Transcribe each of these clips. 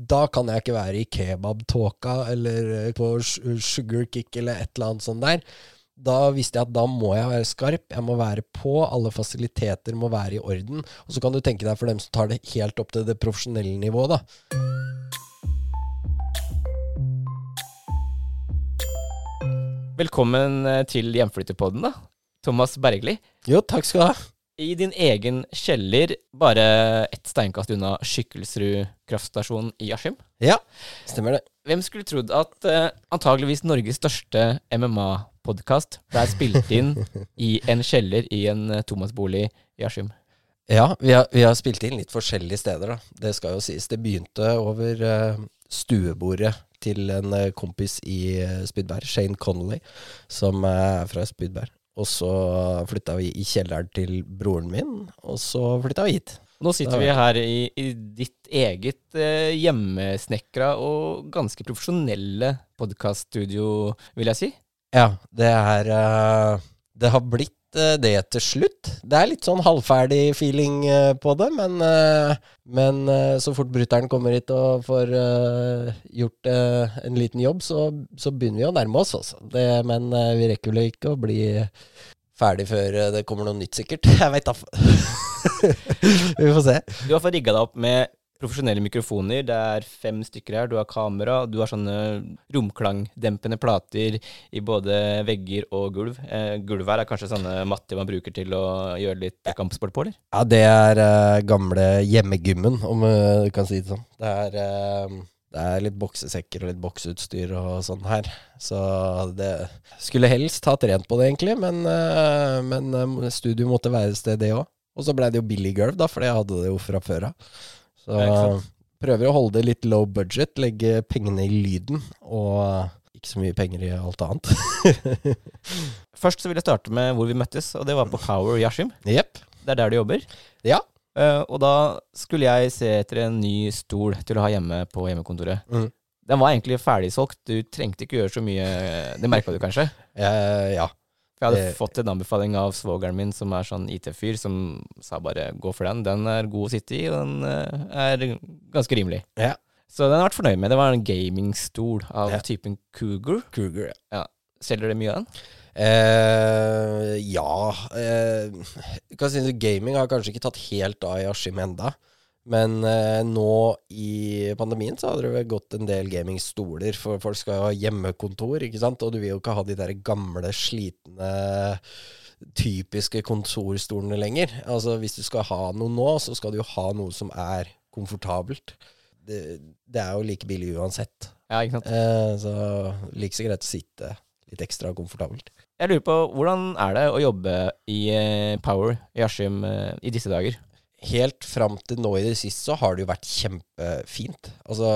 Da kan jeg ikke være i kebabtåka eller eh, på sugar kick eller et eller annet sånt der. Da visste jeg at da må jeg være skarp, jeg må være på, alle fasiliteter må være i orden. Og så kan du tenke deg for dem som tar det helt opp til det profesjonelle nivået, da. Velkommen eh, til Hjemflytterpodden, da. Thomas Bergli. Jo, takk skal du ha. I din egen kjeller, bare ett steinkast unna Skikkelsrud kraftstasjon i Askim. Ja, stemmer det. Hvem skulle trodd at uh, antageligvis Norges største MMA-podkast ble spilt inn i en kjeller i en uh, Thomas-bolig i Askim? Ja, vi har, vi har spilt inn litt forskjellige steder, da. Det skal jo sies. Det begynte over uh, stuebordet til en eh, kompis i Spydberg, Shane Connolly, som eh, er fra Spydberg. Og så flytta vi i kjelleren til broren min, og så flytta vi hit. Nå sitter vi her i, i ditt eget eh, hjemmesnekra og ganske profesjonelle podkaststudio, vil jeg si. Ja, det er eh, Det har blitt det til slutt. Det er litt sånn halvferdig feeling eh, på det, men, eh, men eh, så fort brutter'n kommer hit og får eh, gjort eh, en liten jobb, så, så begynner vi å nærme oss, altså. Men eh, vi rekker vel ikke å bli ferdig før eh, det kommer noe nytt, sikkert. Jeg veit da Vi får se. Du har fått rigga deg opp med profesjonelle mikrofoner. Det er fem stykker her. Du har kamera, du har sånne romklangdempende plater i både vegger og gulv. Eh, gulvet her er kanskje sånne matter man bruker til å gjøre litt kampsport på, eller? Ja, det er eh, gamle hjemmegymmen, om eh, du kan si det sånn. Det er, eh, det er litt boksesekker og litt bokseutstyr og sånn her. Så det Skulle helst ha trent på det, egentlig, men, eh, men eh, studio måtte være et sted, det òg. Og så blei det jo billig gulv, da, for jeg hadde det jo fra før av. Så Ja, prøver å holde det litt low budget, legge pengene i lyden, og ikke så mye penger i alt annet. Først så vil jeg starte med hvor vi møttes, og det var på Power i Askim. Jepp. Det er der du jobber. Ja. Uh, og da skulle jeg se etter en ny stol til å ha hjemme på hjemmekontoret. Mm. Den var egentlig ferdigsolgt, du trengte ikke gjøre så mye Det merka du kanskje? Uh, ja. For jeg hadde Eh. fått en anbefaling av svogeren min, som er sånn IT-fyr, som sa bare gå for den. Den er god å sitte i, og den eh, er ganske rimelig. Ja. Så den har jeg vært fornøyd med. Det var en gamingstol av Ja. typen Cougar. Cougar, ja. Selger det mye av den? Eh, ja eh, Gaming har kanskje ikke tatt helt av i Askim enda Men eh, nå i pandemien så hadde det gått en del gamingstoler. For folk skal jo ha hjemmekontor, ikke sant? Og du vil jo ikke ha de der gamle, slitne, typiske kontorstolene lenger. Altså Hvis du skal ha noe nå, så skal du jo ha noe som er komfortabelt. Det, det er jo like billig uansett. Ja, ikke sant? Eh, så like så greit å sitte litt ekstra komfortabelt. Jeg lurer på, hvordan er det å jobbe i eh, Power i Askim eh, i disse dager? Helt fram til nå i det siste så har det jo vært kjempefint. Altså,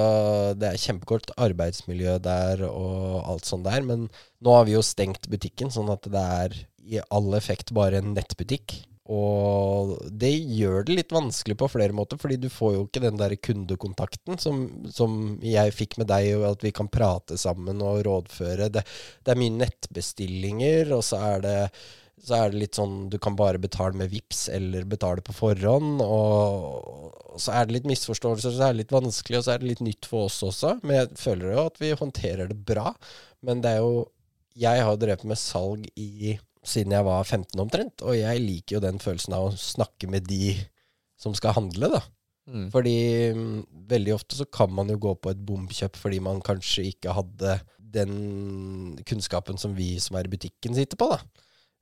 det er kjempegodt arbeidsmiljø der og alt sånt der, men nå har vi jo stengt butikken, sånn at det er i all effekt bare en nettbutikk. Og det gjør det litt vanskelig på flere måter, fordi du får jo ikke den der kundekontakten som, som jeg fikk med deg, og at vi kan prate sammen og rådføre. Det, det er mye nettbestillinger, og så er det så er det litt sånn du kan bare betale med VIPS eller betale på forhånd. Og, så er det litt misforståelser, så er det litt vanskelig, og så er det litt nytt for oss også. Men jeg føler jo at vi håndterer det bra. Men det er jo Jeg har drevet med salg i siden jeg var 15 omtrent, og jeg liker jo den følelsen av å snakke med de som skal handle, da. Mm. Fordi mm, veldig ofte så kan man jo gå på et bomkjøp fordi man kanskje ikke hadde den kunnskapen som vi som er i butikken sitter på, da.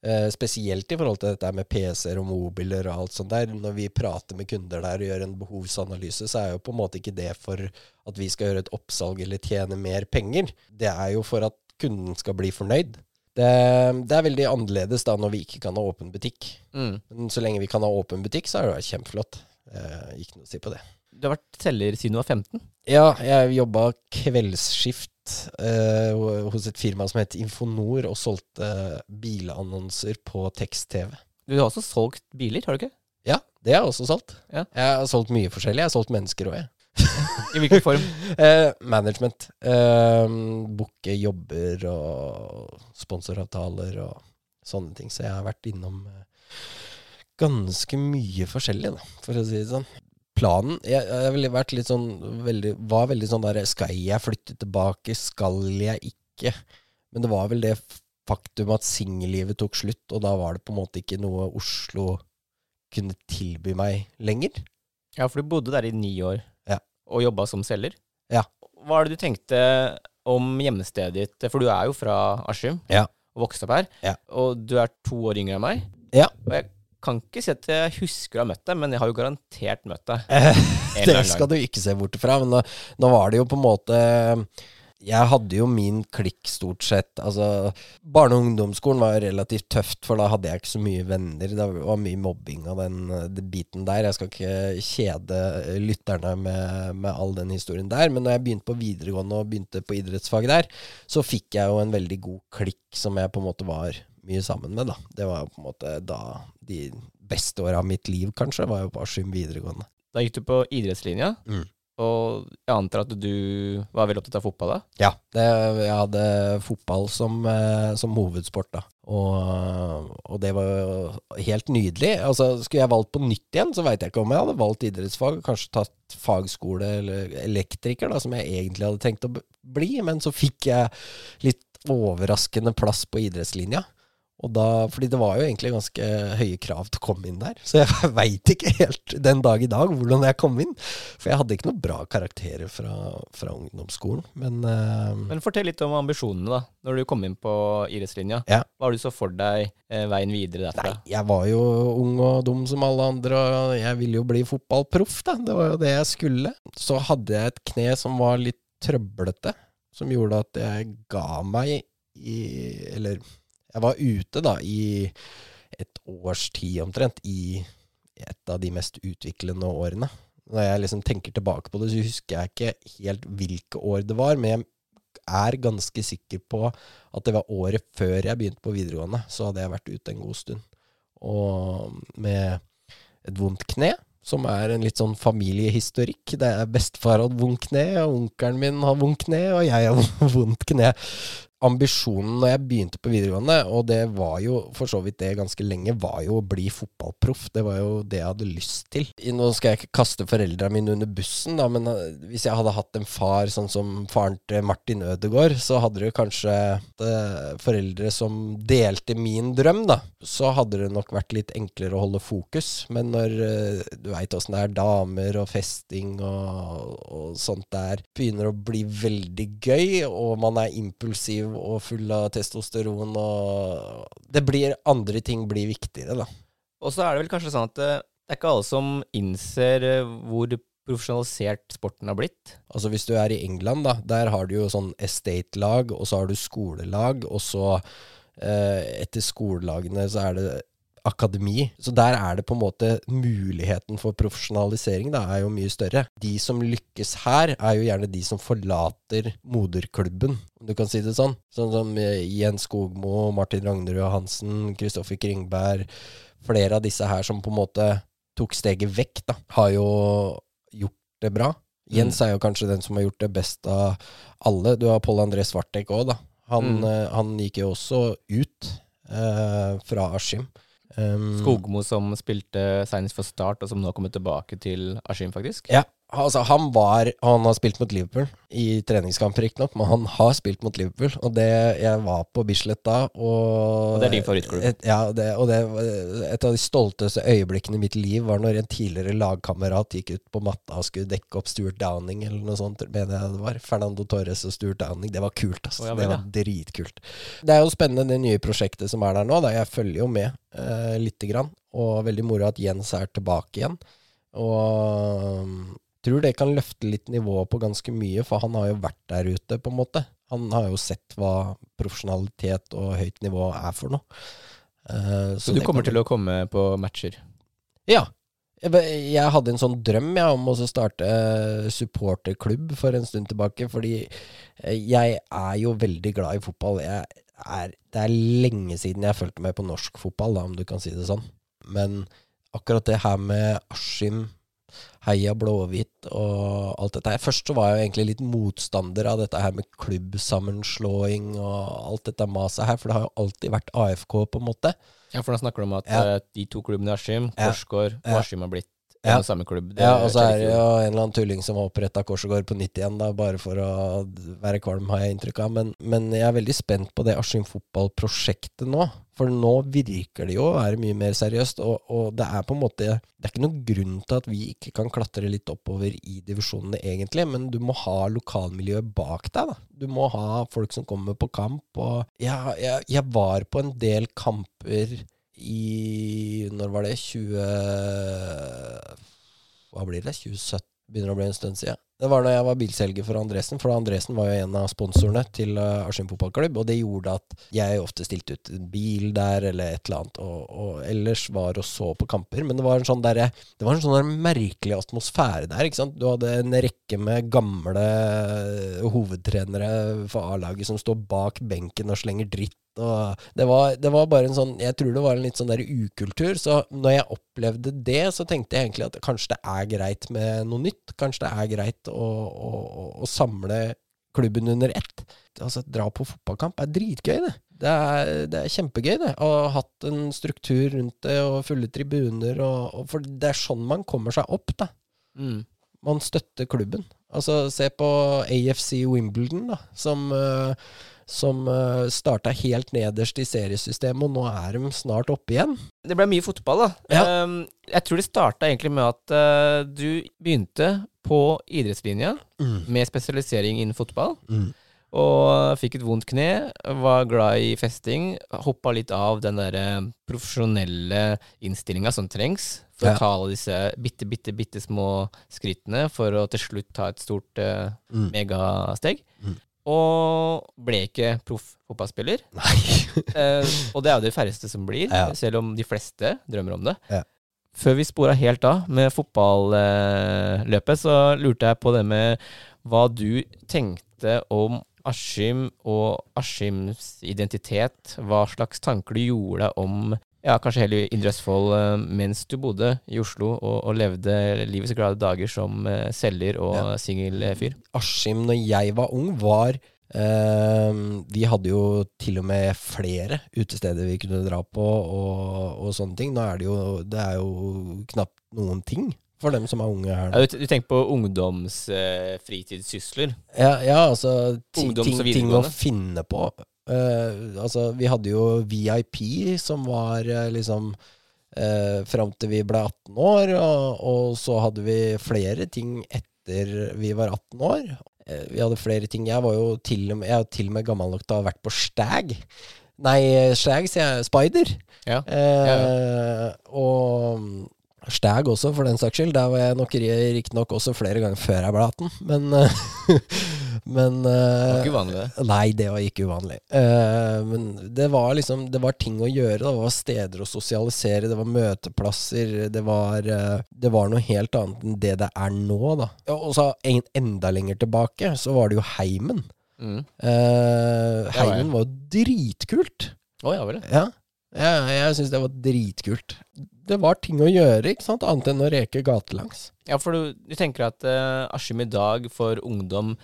Eh, spesielt i forhold til dette med PC-er og mobiler og alt sånt der. Når vi prater med kunder der og gjør en behovsanalyse, så er jo på en måte ikke det for at vi skal gjøre et oppsalg eller tjene mer penger. Det er jo for at kunden skal bli fornøyd. Det, det er veldig annerledes da når vi ikke kan ha åpen butikk. Mm. Men så lenge vi kan ha åpen butikk, så er det kjempeflott. Eh, ikke noe å si på det. Du har vært selger siden du var 15. Ja, jeg jobba kveldsskift eh, hos et firma som het Infonor, og solgte bilannonser på tekst-TV. Du har også solgt biler, har du ikke? Ja, det har jeg også solgt. Ja. Jeg har solgt mye forskjellig. Jeg har solgt mennesker òg, jeg. I hvilken form? Eh, management. Eh, Booke jobber og sponsoravtaler og sånne ting. Så jeg har vært innom eh, ganske mye forskjellig, da, for å si det sånn. Planen Jeg, jeg vært litt sånn veldig, Var veldig sånn der Skal jeg flytte tilbake? Skal jeg ikke? Men det var vel det faktum at singellivet tok slutt, og da var det på en måte ikke noe Oslo kunne tilby meg lenger. Ja, for du bodde der i ni år Ja. og jobba som selger. Ja. Hva er det du tenkte om hjemstedet ditt? For du er jo fra Askim Ja. og vokste opp her. Ja. Og du er to år yngre enn meg. Ja. Og jeg kan ikke si at jeg husker å ha møtt deg, men jeg har jo garantert møtt deg. Eh, det skal du ikke se bort fra. Men nå, nå var det jo på en måte Jeg hadde jo min klikk stort sett. Altså, barne- og ungdomsskolen var relativt tøft, for da hadde jeg ikke så mye venner. Det var mye mobbing av den, den biten der. Jeg skal ikke kjede lytterne med, med all den historien der. Men når jeg begynte på videregående og begynte på idrettsfag der, så fikk jeg jo en veldig god klikk som jeg på en måte var mye sammen med, da. Det var jo på en måte da de beste åra av mitt liv, kanskje, var jo på Askim videregående. Da gikk du på idrettslinja, Mm. og jeg antar at du var veldig opptatt av fotball da? Ja, det, jeg hadde fotball som, eh, som hovedsport, da. Og, og det var jo helt nydelig. Altså, skulle jeg valgt på nytt igjen, så veit jeg ikke om jeg hadde valgt idrettsfag. Kanskje tatt fagskole eller elektriker, da, som jeg egentlig hadde tenkt å bli. Men så fikk jeg litt overraskende plass på idrettslinja. Og da, fordi det var jo egentlig ganske høye krav til å komme inn der. Så jeg veit ikke helt den dag i dag hvordan jeg kom inn. For jeg hadde ikke noen bra karakterer fra, fra ungdomsskolen. Men, uh, Men fortell litt om ambisjonene, da, når du kom inn på idrettslinja. Ja. Hva har du så for deg eh, veien videre derfra? Nei, jeg var jo ung og dum som alle andre, og jeg ville jo bli fotballproff, da. Det var jo det jeg skulle. Så hadde jeg et kne som var litt trøblete, som gjorde at jeg ga meg i Eller jeg var ute, da, i et års tid omtrent, i et av de mest utviklende årene. Når jeg liksom tenker tilbake på det, så husker jeg ikke helt hvilke år det var, men jeg er ganske sikker på at det var året før jeg begynte på videregående. Så hadde jeg vært ute en god stund. Og med et vondt kne, som er en litt sånn familiehistorikk. Det er bestefar hadde vondt kne, og onkelen min har vondt kne, og jeg har vondt kne. Ambisjonen når jeg begynte på videregående, og det var jo for så vidt det ganske lenge, var jo å bli fotballproff. Det var jo det jeg hadde lyst til. Nå skal jeg ikke kaste foreldrene mine under bussen, da, men eh, hvis jeg hadde hatt en far sånn som faren til Martin Ødegaard, så hadde det kanskje eh, foreldre som delte min drøm, da. Så hadde det nok vært litt enklere å holde fokus. Men når eh, du veit åssen det er, damer og festing og, og sånt der begynner å bli veldig gøy, og man er impulsiv og full av testosteron og Det blir Andre ting blir viktigere, da. Og så er det vel kanskje sånn at eh, det er ikke alle som innser eh, hvor profesjonalisert sporten har blitt. Altså Hvis du er i England, da, der har du jo sånn estate-lag, og så har du skolelag, og så eh, etter skolelagene så er det akademi. Så der er det på en måte muligheten for profesjonalisering da, er jo mye større. De som lykkes her, er jo gjerne de som forlater moderklubben, om du kan si det sånn. Sånn som eh, Jens Skogmo, Martin Ragnerud Hansen, Kristoffer Kringberg. flere av disse her som på en måte tok steget vekk, da, har jo gjort det bra. Jens er jo kanskje den som har gjort det best av alle. Du har Pål André Svartek òg, da. Han, Mm. eh, han gikk jo også ut eh, fra Askim. Um, Skogmo som spilte senest for Start, og som nå kommer tilbake til Askim, faktisk. Ja, altså han var Han har spilt mot Liverpool i treningskamp, riktignok, men han har spilt mot Liverpool. Og det Jeg var på Bislett da, og Og det er din favorittklubb. Et, ja, det, og det Et av de stolteste øyeblikkene i mitt liv var når en tidligere lagkamerat gikk ut på matta og skulle dekke opp Stuart Downing, eller noe sånt, mener jeg det var. Fernando Torres og Stuart Downing. Det var kult, altså. Det var dritkult. Det er jo spennende, det nye prosjektet som er der nå. Da. Jeg følger jo med eh, lite grann. Og veldig moro at Jens er tilbake igjen. Og tror det kan løfte litt nivået på ganske mye, for han har jo vært der ute, på en måte. Han har jo sett hva profesjonalitet og høyt nivå er for noe. Uh, Så du kommer kan- til å komme på matcher? Ja. Jeg, hadde en sånn drøm ja, om å starte eh, supporterklubb for en stund tilbake, fordi eh, jeg er jo veldig glad i fotball. Er, det er lenge siden jeg fulgte med på norsk fotball, da, om du kan si det sånn. Men akkurat det her med Askim, Heia Blåhvit og alt dette her Først så var jeg jo egentlig litt motstander av dette her med klubbsammenslåing og alt dette maset her, for det har jo alltid vært AFK, på en måte. Ja, for da snakker du om at Ja. eh, de to klubbene i Askim. Korsgård og. Askim har blitt Ja. samme klubb. Det Ja, og så er det jo en eller annen tulling som har oppretta Korsegård på nytt igjen, da, bare for å være kvalm, har jeg inntrykk av. Men, men jeg er veldig spent på det Askim fotballprosjektet nå. For nå virker det jo å være mye mer seriøst, og, og det er på en måte Det er ikke noen grunn til at vi ikke kan klatre litt oppover i divisjonene, egentlig, men du må ha lokalmiljøet bak deg, da. Du må ha folk som kommer på kamp, og ja, jeg, jeg var på en del kamper i Når var det? 20 hva blir det? 2017? Begynner å bli en stund siden. Det var da jeg var bilselger for Andresen, for Andresen var jo en av sponsorene til uh, Askim fotballklubb, og det gjorde at jeg ofte stilte ut en bil der, eller et eller annet, og, og ellers var og så på kamper. Men det var en sånn der, Det var en sånn der merkelig atmosfære der, ikke sant. Du hadde en rekke med gamle hovedtrenere for A-laget som står bak benken og slenger dritt det var, det var bare en sånn Jeg tror det var en litt sånn der ukultur. Så når jeg opplevde det, så tenkte jeg egentlig at kanskje det er greit med noe nytt. Kanskje det er greit å, å, å, samle klubben under ett. Altså, dra på fotballkamp er dritgøy, det. Det er, det er kjempegøy, det. Å ha hatt en struktur rundt det, og fulle tribuner. Og, og for det er sånn man kommer seg opp, da. Mm. Man støtter klubben. Altså, se på AFC Wimbledon, da, som uh, som uh, starta helt nederst i seriesystemet, og nå er de snart oppe igjen. Det ble mye fotball, da. Ja. Um, jeg tror det starta egentlig med at uh, du begynte på idrettslinja med spesialisering innen fotball. Mm. Og fikk et vondt kne, var glad i festing. Hoppa litt av den der eh, profesjonelle innstillinga som trengs for Ja. å ta alle disse bitte, bitte, bitte små skrittene for å til slutt ta et stort eh, Mm. megasteg. Mm. Og ble ikke proff fotballspiller. Nei. Eh, og det er jo de færreste som blir, Ja. selv om de fleste drømmer om det. Ja. Før vi spora helt av med fotballøpet, så lurte jeg på det med hva du tenkte om Askim og Askims identitet. Hva slags tanker du gjorde deg om ja, kanskje hele Indre Østfold mens du bodde i Oslo og, og levde livets glade dager som eh, selger og Ja. singelfyr. Askim, når jeg var ung, var Vi hadde jo til og med flere utesteder vi kunne dra på, og, og sånne ting. Nå er det jo Det er jo knapt noen ting for dem som er unge her. Ja, du, du tenker på ungdomsfritidssysler? Ja, ja altså ti, Ungdoms- ting, ting å finne på. Uh, altså, vi hadde jo VIP, som var uh, liksom uh, fram til vi ble 18 år, og, og så hadde vi flere ting etter vi var 18 år. Eh, vi hadde flere ting. Jeg var jo til og med, jeg til og med gammel nok til å ha vært på Stag. Nei, Stag, sier jeg. Spider. Ja. Eh, Og Stag også, for den saks skyld. Der var jeg nok riktignok også flere ganger før jeg ble 18, men eh, Men Det var eh, ikke uvanlig. Nei, det var ikke uvanlig. Eh, men det var liksom Det var ting å gjøre. Det var steder å sosialisere, det var møteplasser. Det var, eh, det var noe helt annet enn det det er nå, da. Og så enda lenger tilbake så var det jo Heimen. Mm. Eh, heimen var jo dritkult. Å ja vel. Ja. Jeg, jeg syns det var dritkult. Det var ting å gjøre, ikke sant, annet enn å reke gatelangs. Ja, for du, du tenker at uh, Askim i dag for ungdom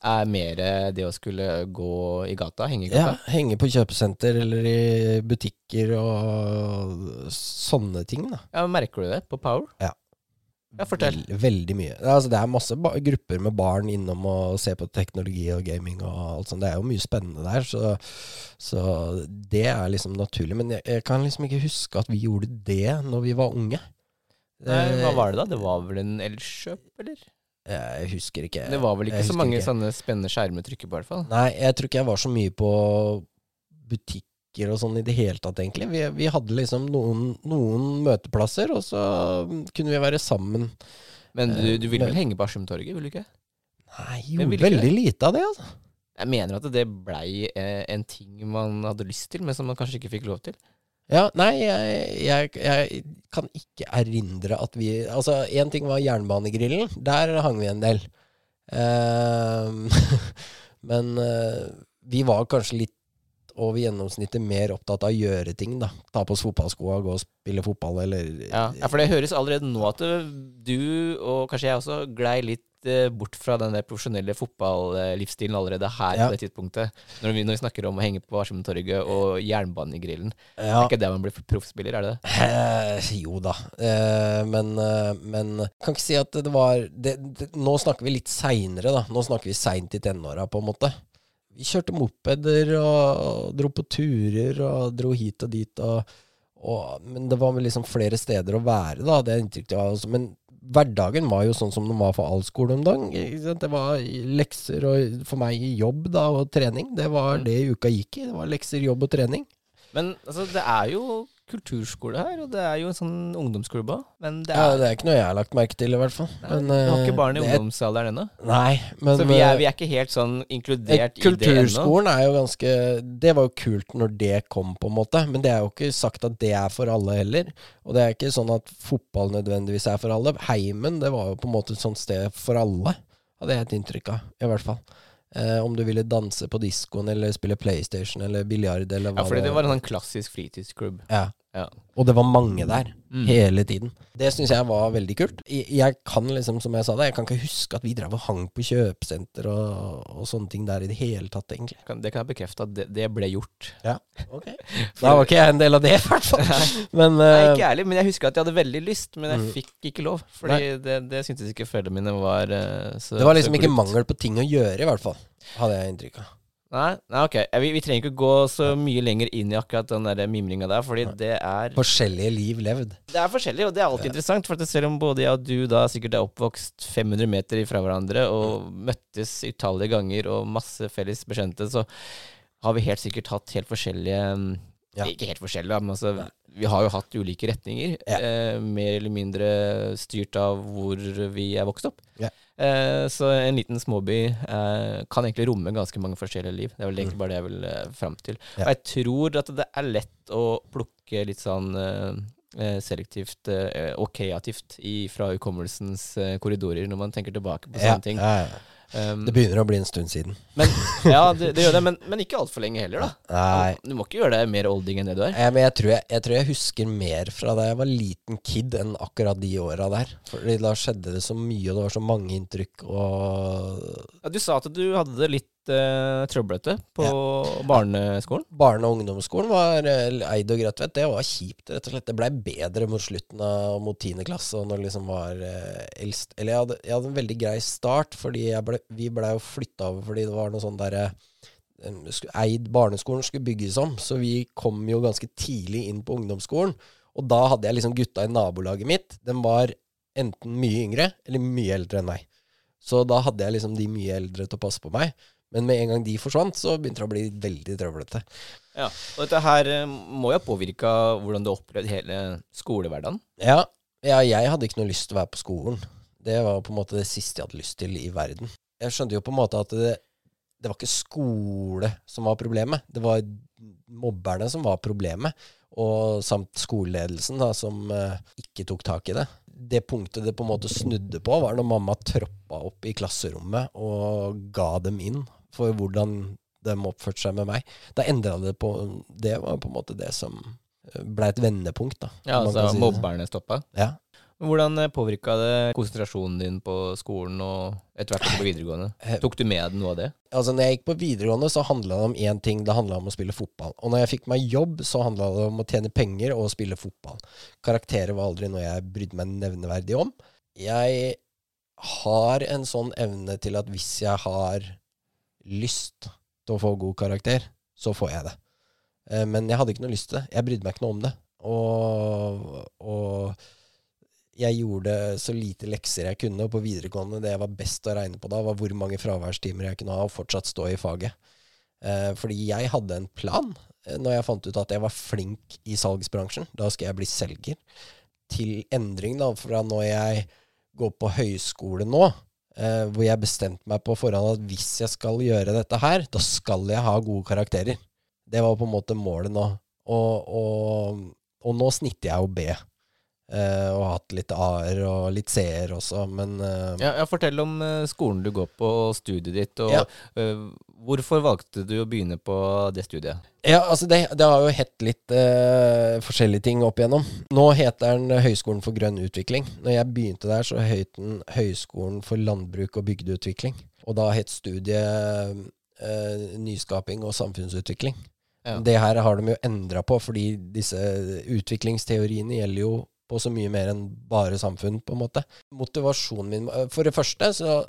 er mer det å skulle gå i gata, henge i gata? Ja, henge på kjøpesenter eller i butikker og sånne ting, da. Ja, Merker du det på Power? Ja. Ja, fortell. Veld, veldig mye. Altså, det er masse grupper med barn innom og ser på teknologi og gaming og alt sånt. Det er jo mye spennende der, så, så det er liksom naturlig. Men jeg, jeg kan liksom ikke huske at vi gjorde det når vi var unge. Nei, hva var det da? Det var vel en Elkjøp, eller? Jeg husker ikke. Det var vel ikke så mange ikke. sånne spennende skjermer å trykke på, i hvert fall. Nei, jeg tror ikke jeg var så mye på butikker og sånn i det hele tatt, egentlig. Vi, vi hadde liksom noen, noen møteplasser, og så kunne vi være sammen. Men du, du vil vel henge på Askimtorget, vil du ikke? Nei, gjorde veldig lite av det, altså. Jeg mener at det blei eh, en ting man hadde lyst til, men som man kanskje ikke fikk lov til. Ja, nei, jeg, jeg, jeg kan ikke erindre at vi Altså, én ting var jernbanegrillen. Der hang vi en del. Uh, men uh, vi var kanskje litt over gjennomsnittet mer opptatt av å gjøre ting, da. Ta på oss fotballskoa, gå og spille fotball, eller Ja, ja, for det høres allerede nå at du, og kanskje jeg også, glei litt eh, bort fra den der profesjonelle fotballivsstilen allerede her Ja. på det tidspunktet. Når vi, når vi snakker om å henge på Askimtorget og jernbanegrillen. Ja. Er ikke det man blir proffspiller, er det det? Eh, jo da, eh, men, eh, men kan ikke si at det var det, det, Nå snakker vi litt seinere, da. Nå snakker vi seint i tenåra, på en måte. Vi kjørte mopeder og dro på turer og dro hit og dit. Og, og, men det var liksom flere steder å være, da. Det er inntrykket jeg har. Men hverdagen var jo sånn som den var for all skole om dagen. Det var lekser og for meg jobb da, og trening. Det var det uka gikk i. Det var lekser, jobb og trening. Men altså, det er jo kulturskole her, og det er jo en sånn ungdomsklubb òg. Men det Ja, det er ikke noe jeg har lagt merke til, i hvert fall. Nei, Men, du har eh, ikke barn i er- ungdomsalderen ennå. Nei, men Så vi er, eh, vi er ikke helt sånn eh, inkludert i det ennå. Kulturskolen er jo ganske Det var jo kult når det kom, på en måte. Men det er jo ikke sagt at det er for alle heller. Og det er ikke sånn at fotball nødvendigvis er for alle. Heimen, det var jo på en måte et sånt sted for alle. Hadde jeg et inntrykk av, i hvert fall. Eh, om du ville danse på diskoen eller spille PlayStation eller biljard eller hva Ja, fordi det var en sånn klassisk fritidsklubb. Ja. Ja. Og det var mange der. Mm. Hele tiden. Det syns jeg var veldig kult. Jeg, kan liksom, som jeg sa det, jeg kan ikke huske at vi drev og hang på kjøpesenter og, og sånne ting der i det hele tatt, egentlig. Kan- Det kan jeg bekrefte at det, det ble gjort. Ja, ok. Da var ikke jeg en del av det, i hvert fall. Men Nei, eh, ikke ærlig, men jeg husker at jeg hadde veldig lyst, men jeg Mm. fikk ikke lov. Fordi det, det syntes ikke foreldrene mine var uh, så det var liksom ikke mangel på ting å gjøre, i hvert fall. Hadde jeg inntrykk av. Nei, nei ok. Vi, vi trenger ikke gå så mye lenger inn i akkurat den der mimringa der, fordi det er Forskjellige liv levd. Det er forskjellig, og det er alltid interessant. For selv om både jeg og du da sikkert er oppvokst 500 meter ifra hverandre og møttes utallige ganger og masse felles bekjente, så har vi helt sikkert hatt helt forskjellige mm, Ja. Ikke helt forskjellige, men altså Vi har jo hatt ulike retninger. Ja. Eh, mer eller mindre styrt av hvor vi er vokst opp. Ja. Eh, så en liten småby eh, kan egentlig romme ganske mange forskjellige liv. Det er vel Mm. egentlig bare det jeg vil eh, fram til. Ja. Og jeg tror at det er lett å plukke litt sånn eh, selektivt og kreativt i, fra hukommelsens korridorer når man tenker tilbake på Ja, sånne ting. Um, Det begynner å bli en stund siden. men, ja, det, det gjør det, men, men ikke altfor lenge heller, da. Nei. Du må ikke gjøre deg mer olding enn det du er. Ja, men jeg tror jeg, jeg tror jeg husker mer fra da jeg var liten kid enn akkurat de åra der. Fordi da skjedde det så mye, og det var så mange inntrykk, og Ja, du sa at du hadde det litt uh, trøblete på barneskolen. Barne- og ungdomsskolen var eh, eid og greit, vet. Det var kjipt, rett og slett. Det blei bedre mot slutten av mot tiende klasse, og når det liksom var uh, eldst Eller jeg hadde, jeg hadde en veldig grei start, fordi ble, vi blei jo flytta over fordi det var noe sånn derre Eid barneskolen skulle bygges om, så vi kom jo ganske tidlig inn på ungdomsskolen. Og da hadde jeg liksom gutta i nabolaget mitt. De var enten mye yngre eller mye eldre enn meg. Så da hadde jeg liksom de mye eldre til å passe på meg. Men med en gang de forsvant, så begynte det å bli veldig trøblete. Ja, og dette her eh, må jo ha påvirka hvordan du opplevde hele skolehverdagen. Ja, ja, jeg hadde ikke noe lyst til å være på skolen. Det var på en måte det siste jeg hadde lyst til i verden. Jeg skjønte jo på en måte at det, det var ikke skole som var problemet. Det var mobberne som var problemet, og samt skoleledelsen da, som eh, ikke tok tak i det. Det punktet det på en måte snudde på, var når mamma troppa opp i klasserommet og ga dem inn for hvordan de oppførte seg med meg. Da endra det på Det var på en måte det som ble et vendepunkt, da. Ja, altså si mobberne stoppa. Ja. Hvordan påvirka det konsentrasjonen din på skolen og etter hvert på videregående? Eh, Tok du med deg noe av det? Altså, når jeg gikk på videregående, så handla det om én ting. Det handla om å spille fotball. Og når jeg fikk meg jobb, så handla det om å tjene penger og spille fotball. Karakterer var aldri noe jeg brydde meg nevneverdig om. Jeg har en sånn evne til at hvis jeg har lyst til å få god karakter, så får jeg det. Eh, Men jeg hadde ikke noe lyst til det. Jeg brydde meg ikke noe om det. Og, og jeg gjorde så lite lekser jeg kunne, og på videregående det jeg var best å regne på da, var hvor mange fraværstimer jeg kunne ha og fortsatt stå i faget. Eh, fordi jeg hadde en plan eh, når jeg fant ut at jeg var flink i salgsbransjen. Da skal jeg bli selger. Til endring da, fra når jeg går på høyskole nå, eh, hvor jeg bestemte meg på forhånd at hvis jeg skal gjøre dette her, da skal jeg ha gode karakterer. Det var på en måte målet nå. Og, og, og nå snitter jeg jo B. Eh, og hatt litt A-er og litt C-er også, men uh, Ja, ja, Fortell om uh, skolen du går på, og studiet ditt. Og Ja. hvorfor valgte du å begynne på det studiet? Ja, altså det, det har jo hett litt forskjellige ting opp igjennom. Nå heter den Høgskolen for grønn utvikling. Når jeg begynte der, så het den Høgskolen for landbruk og bygdeutvikling. Og da het studiet nyskaping og samfunnsutvikling. Ja. Det her har de jo endra på, fordi disse utviklingsteoriene gjelder jo på så mye mer enn bare samfunn, på en måte. Motivasjonen min For det første, så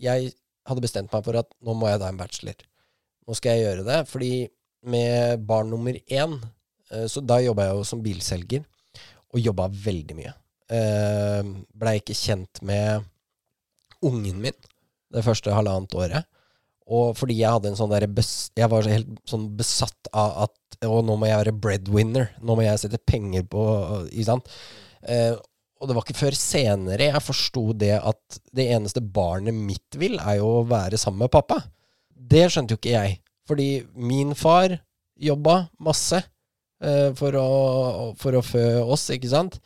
jeg hadde bestemt meg for at nå må jeg ta en bachelor. Nå skal jeg gjøre det, fordi med barn nummer én eh, Så da jobba jeg jo som bilselger, og jobba veldig mye. Eh, Blei ikke kjent med ungen min det første halvannet året. Og fordi jeg hadde en sånn derre Jeg var helt sånn besatt av at Å, nå må jeg være breadwinner. Nå må jeg sette penger på Ikke sant? Eh, og det var ikke før senere jeg forsto det at det eneste barnet mitt vil, er jo å være sammen med pappa. Det skjønte jo ikke jeg. Fordi min far jobba masse eh, for, å, for å fø oss, ikke sant?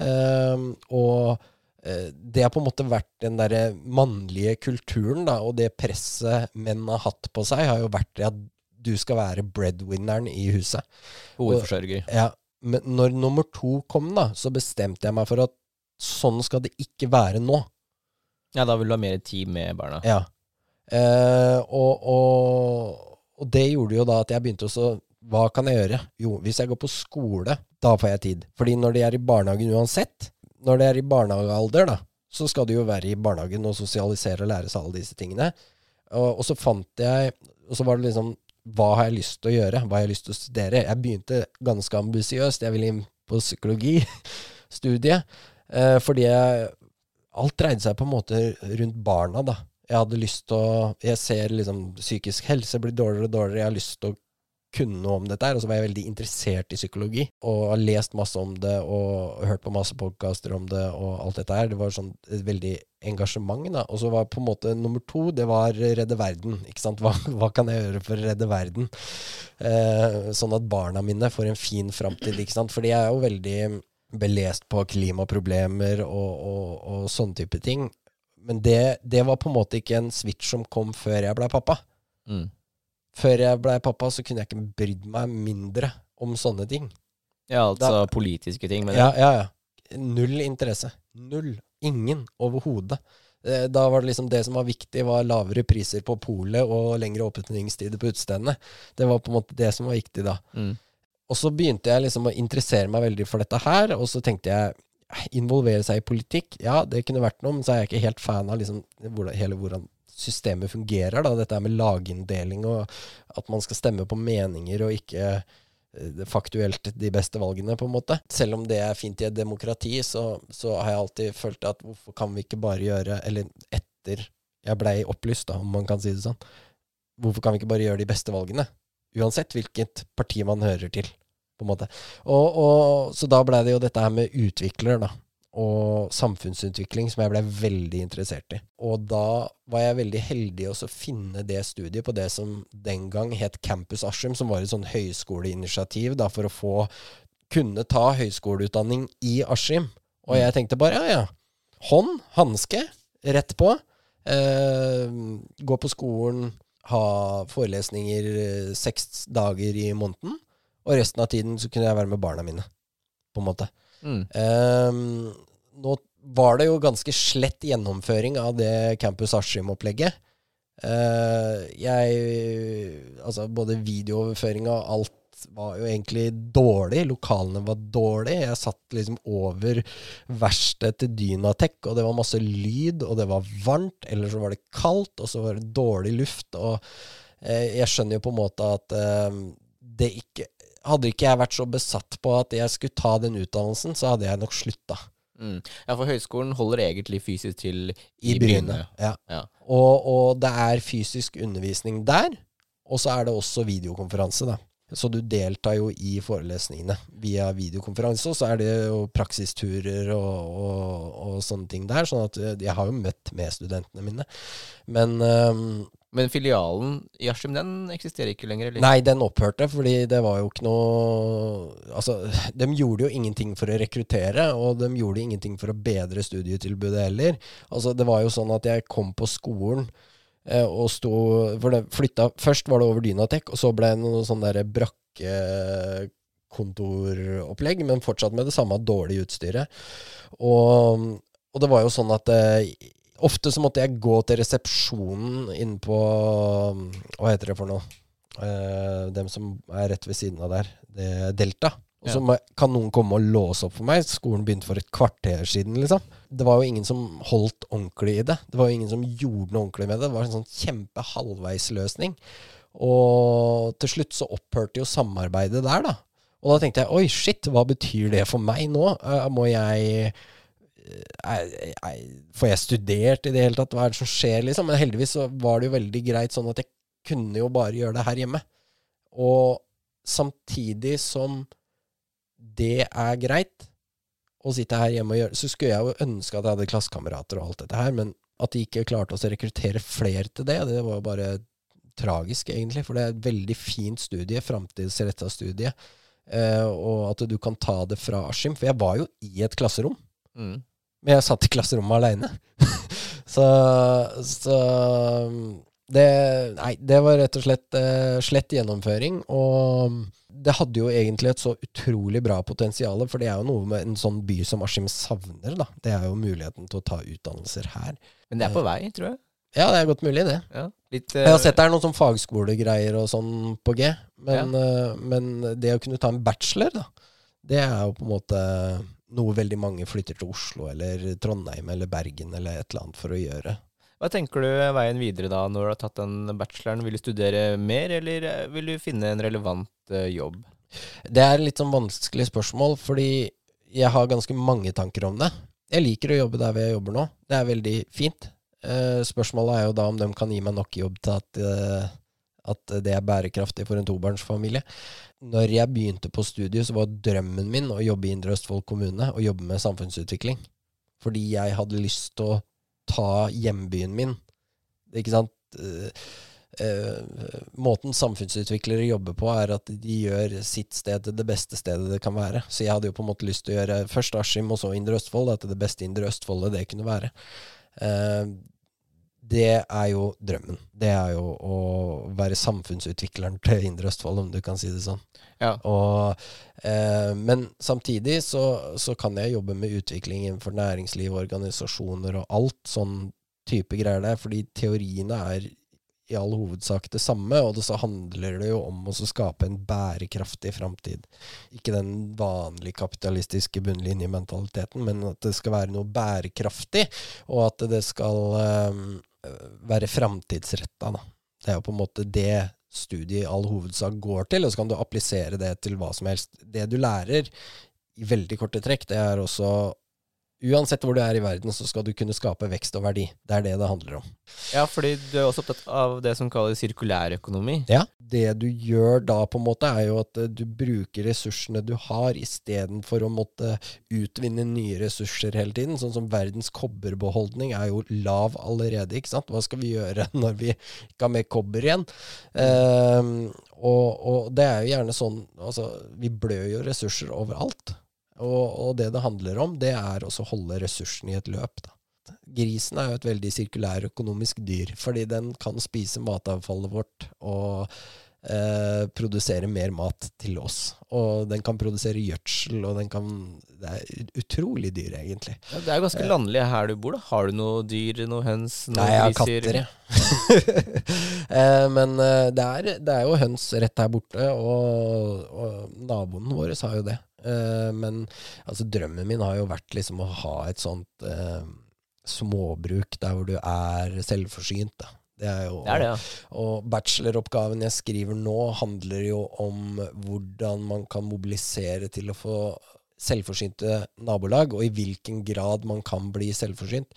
Eh, og eh, det har på en måte vært den derre mannlige kulturen, da, og det presset menn har hatt på seg, har jo vært det at du skal være breadwinneren i huset. Hovedforsørger. Ja, men når nummer to kom, da, så bestemte jeg meg for at sånn skal det ikke være nå. Ja, da vil du ha mer tid med barna. Ja. Eh, og, og, og det gjorde jo da at jeg begynte også Hva kan jeg gjøre? Jo, hvis jeg går på skole, da får jeg tid. Fordi når de er i barnehagen uansett, når de er i barnehagealder, da, så skal de jo være i barnehagen og sosialisere og lære seg alle disse tingene. Og, og så fant jeg Og så var det liksom Hva har jeg lyst til å gjøre? Hva har jeg lyst til å studere? Jeg begynte ganske ambisiøst. Jeg ville inn på psykologistudiet. Eh, fordi jeg, alt dreide seg på en måte rundt barna, da. Jeg hadde lyst til å Jeg ser liksom psykisk helse blir dårligere og dårligere. Jeg har lyst til å kunne noe om dette her. Og så var jeg veldig interessert i psykologi. Og har lest masse om det og hørt på masse podkaster om det og alt dette her. Det var sånn et veldig engasjement, da. Og så var på en måte nummer to, det var redde verden. Ikke sant. Hva, hva kan jeg gjøre for å redde verden? Eh, sånn at barna mine får en fin framtid, ikke sant. Fordi jeg er jo veldig belest på klimaproblemer og, og, og sånne type ting. Men det, det var på en måte ikke en switch som kom før jeg blei pappa. Mm. Før jeg blei pappa, så kunne jeg ikke brydd meg mindre om sånne ting. Ja, altså Da- politiske ting. Men Ja, ja, ja. Null interesse. Null. Ingen overhodet. Eh, Da var det liksom det som var viktig, var lavere priser på polet og lengre åpningstider på utestedene. Det var på en måte det som var viktig da. Mm. Og så begynte jeg liksom å interessere meg veldig for dette her, og så tenkte jeg involvere seg i politikk, ja, det kunne vært noe, men så er jeg ikke helt fan av liksom hvordan, hele hvordan systemet fungerer, da. Dette med laginndeling og at man skal stemme på meninger og ikke eh, faktuelt de beste valgene, på en måte. Selv om det er fint i et demokrati, så, så har jeg alltid følt at hvorfor kan vi ikke bare gjøre Eller etter jeg blei opplyst, da, om man kan si det sånn. Hvorfor kan vi ikke bare gjøre de beste valgene? Uansett hvilket parti man hører til, på en. Og, og, så da blei det jo dette her med utvikler, da. Og samfunnsutvikling, som jeg blei veldig interessert i. Og da var jeg veldig heldig å finne det studiet på det som den gang het Campus Askim, som var et sånn høyskoleinitiativ da, for å få kunne ta høyskoleutdanning i Askim. Og jeg tenkte bare ja, ja. Hånd, hanske, rett på. Eh, gå på skolen, ha forelesninger eh, seks dager i måneden. Og resten av tiden så kunne jeg være med barna mine, på en måte. Mm. Um, nå var det jo ganske slett gjennomføring av det Campus Askim-opplegget. Uh, jeg Altså, både videooverføringa og alt var jo egentlig dårlig. Lokalene var dårlige. Jeg satt liksom over verkstedet til Dynatec, og det var masse lyd, og det var varmt, eller så var det kaldt, og så var det dårlig luft, og eh, jeg skjønner jo på en måte at eh, det ikke Hadde ikke jeg vært så besatt på at jeg skulle ta den utdannelsen, så hadde jeg nok slutta. Mm. Ja, for høyskolen holder egentlig fysisk til I Bryne. Ja. Ja. Og, og det er fysisk undervisning der, og så er det også videokonferanse, da. Så du deltar jo i forelesningene via videokonferanse, og så er det jo praksisturer og, og, og sånne ting der. Sånn at eh, jeg har jo møtt med studentene mine. Men øhm, Men filialen i Askim, den eksisterer ikke lenger? Eller? Nei, den opphørte, fordi det var jo ikke noe Altså, de gjorde jo ingenting for å rekruttere, og de gjorde ingenting for å bedre studietilbudet heller. Altså, det var jo sånn at jeg kom på skolen eh, og sto For det flytta Først var det over Dynatec, og så ble det noe sånn derre brakkekontoropplegg, men fortsatt med det samme dårlige utstyret. Og, og det var jo sånn at eh, Ofte så måtte jeg gå til resepsjonen inne på Hva heter det for noe? Eh, dem som er rett ved siden av der. Det er Delta. Og så Ja. kan noen komme og låse opp for meg. Skolen begynte for et kvarter siden, liksom. Det var jo ingen som holdt ordentlig i det. Det var jo ingen som gjorde noe ordentlig med det. Det var en sånn kjempe halvveisløsning. Og til slutt så opphørte jo samarbeidet der, da. Og da tenkte jeg oi, shit, hva betyr det for meg nå? Uh, må jeg er, er, Får jeg studert i det hele tatt? Hva er det som skjer, liksom? Men heldigvis så var det jo veldig greit sånn at jeg kunne jo bare gjøre det her hjemme. Og samtidig som det er greit å sitte her hjemme og gjøre, så skulle jeg jo ønske at jeg hadde klassekamerater og alt dette her, men at de ikke klarte å rekruttere flere til det, det var jo bare tragisk, egentlig. For det er et veldig fint studie, framtidsretta studie. Uh, og at du kan ta det fra Askim. For jeg var jo i et klasserom. Mm. Men jeg satt i klasserommet aleine. så, så det Nei, det var rett og slett eh, slett gjennomføring. Og det hadde jo egentlig et så utrolig bra potensial, for det er jo noe med en sånn by som Askim savner, da. Det er jo muligheten til å ta utdannelser her. Men det er på vei, tror jeg. Ja, det er godt mulig, det. Ja. Litt, Jeg har eh, sett det er noen sånn fagskolegreier og sånn på G, men, eh, men det å kunne ta en bachelor, da, det er jo på en måte noe veldig mange flytter til Oslo eller Trondheim eller Bergen eller et eller annet for å gjøre. Hva tenker du er veien videre da, når du har tatt den bacheloren? Vil du studere mer, eller eh, vil du finne en relevant eh, jobb? Det er litt sånn vanskelig spørsmål, fordi jeg har ganske mange tanker om det. Jeg liker å jobbe der hvor jeg jobber nå. Det er veldig fint. Eh, spørsmålet er jo da om de kan gi meg nok jobb til at, at det er bærekraftig for en tobarnsfamilie. Når jeg begynte på studiet, så var drømmen min å jobbe i Indre Østfold kommune og jobbe med samfunnsutvikling. Fordi jeg hadde lyst til å ta hjembyen min. Ikke sant? Eh, eh, måten samfunnsutviklere jobber på, er at de gjør sitt sted til det beste stedet det kan være. Så jeg hadde jo på en måte lyst til å gjøre først Askim og så Indre Østfold, til det beste Indre Østfoldet det kunne være. Det er jo drømmen. Det er jo å være samfunnsutvikleren til Indre Østfold, om du kan si det sånn. Ja. Og, eh, men samtidig så, så kan jeg jobbe med utvikling innenfor næringsliv, organisasjoner og alt sånn type greier der, fordi teoriene er i all hovedsak det samme, og det, så handler det jo om å skape en bærekraftig framtid. Ikke den vanlige kapitalistiske bunnlinjementaliteten, men at det skal være noe bærekraftig, og at det skal eh, være framtidsretta. da. Det er jo på en måte det studiet i all hovedsak går til, og så kan du applisere det til hva som helst. Det du lærer i veldig korte trekk, det er også Uansett hvor du er i verden, så skal du kunne skape vekst og verdi. Det er det det handler om. ja, fordi du er også opptatt av det som kalles sirkulærøkonomi. Ja. Det du gjør da, på en måte, er jo at eh, du bruker ressursene du har, istedenfor å måtte utvinne nye ressurser hele tiden. Sånn som verdens kobberbeholdning er jo lav allerede, ikke sant. Hva skal vi gjøre når vi ikke har mer kobber igjen? Um, og, og det er jo gjerne sånn Altså, vi blør jo ressurser overalt. Og, og det det handler om, det er å holde ressursene i et løp. da. Grisen er jo et veldig sirkulærøkonomisk dyr, fordi den kan spise matavfallet vårt og eh, produsere mer mat til oss. Og den kan produsere gjødsel, og den kan Det er utrolig dyr, egentlig. Ja, det er ganske landlig her du bor, da. Har du noe dyr, noe høns, noen Nei, jeg har katter, jeg. eh, men eh, det, er, det er jo høns rett her borte, og, og naboen vår har jo det. Eh, men altså, drømmen min har jo vært liksom å ha et sånt eh, småbruk der hvor du er selvforsynt. Da. Det er jo Det er det, ja. og bacheloroppgaven jeg skriver nå, handler jo om hvordan man kan mobilisere til å få selvforsynte nabolag, og i hvilken grad man kan bli selvforsynt.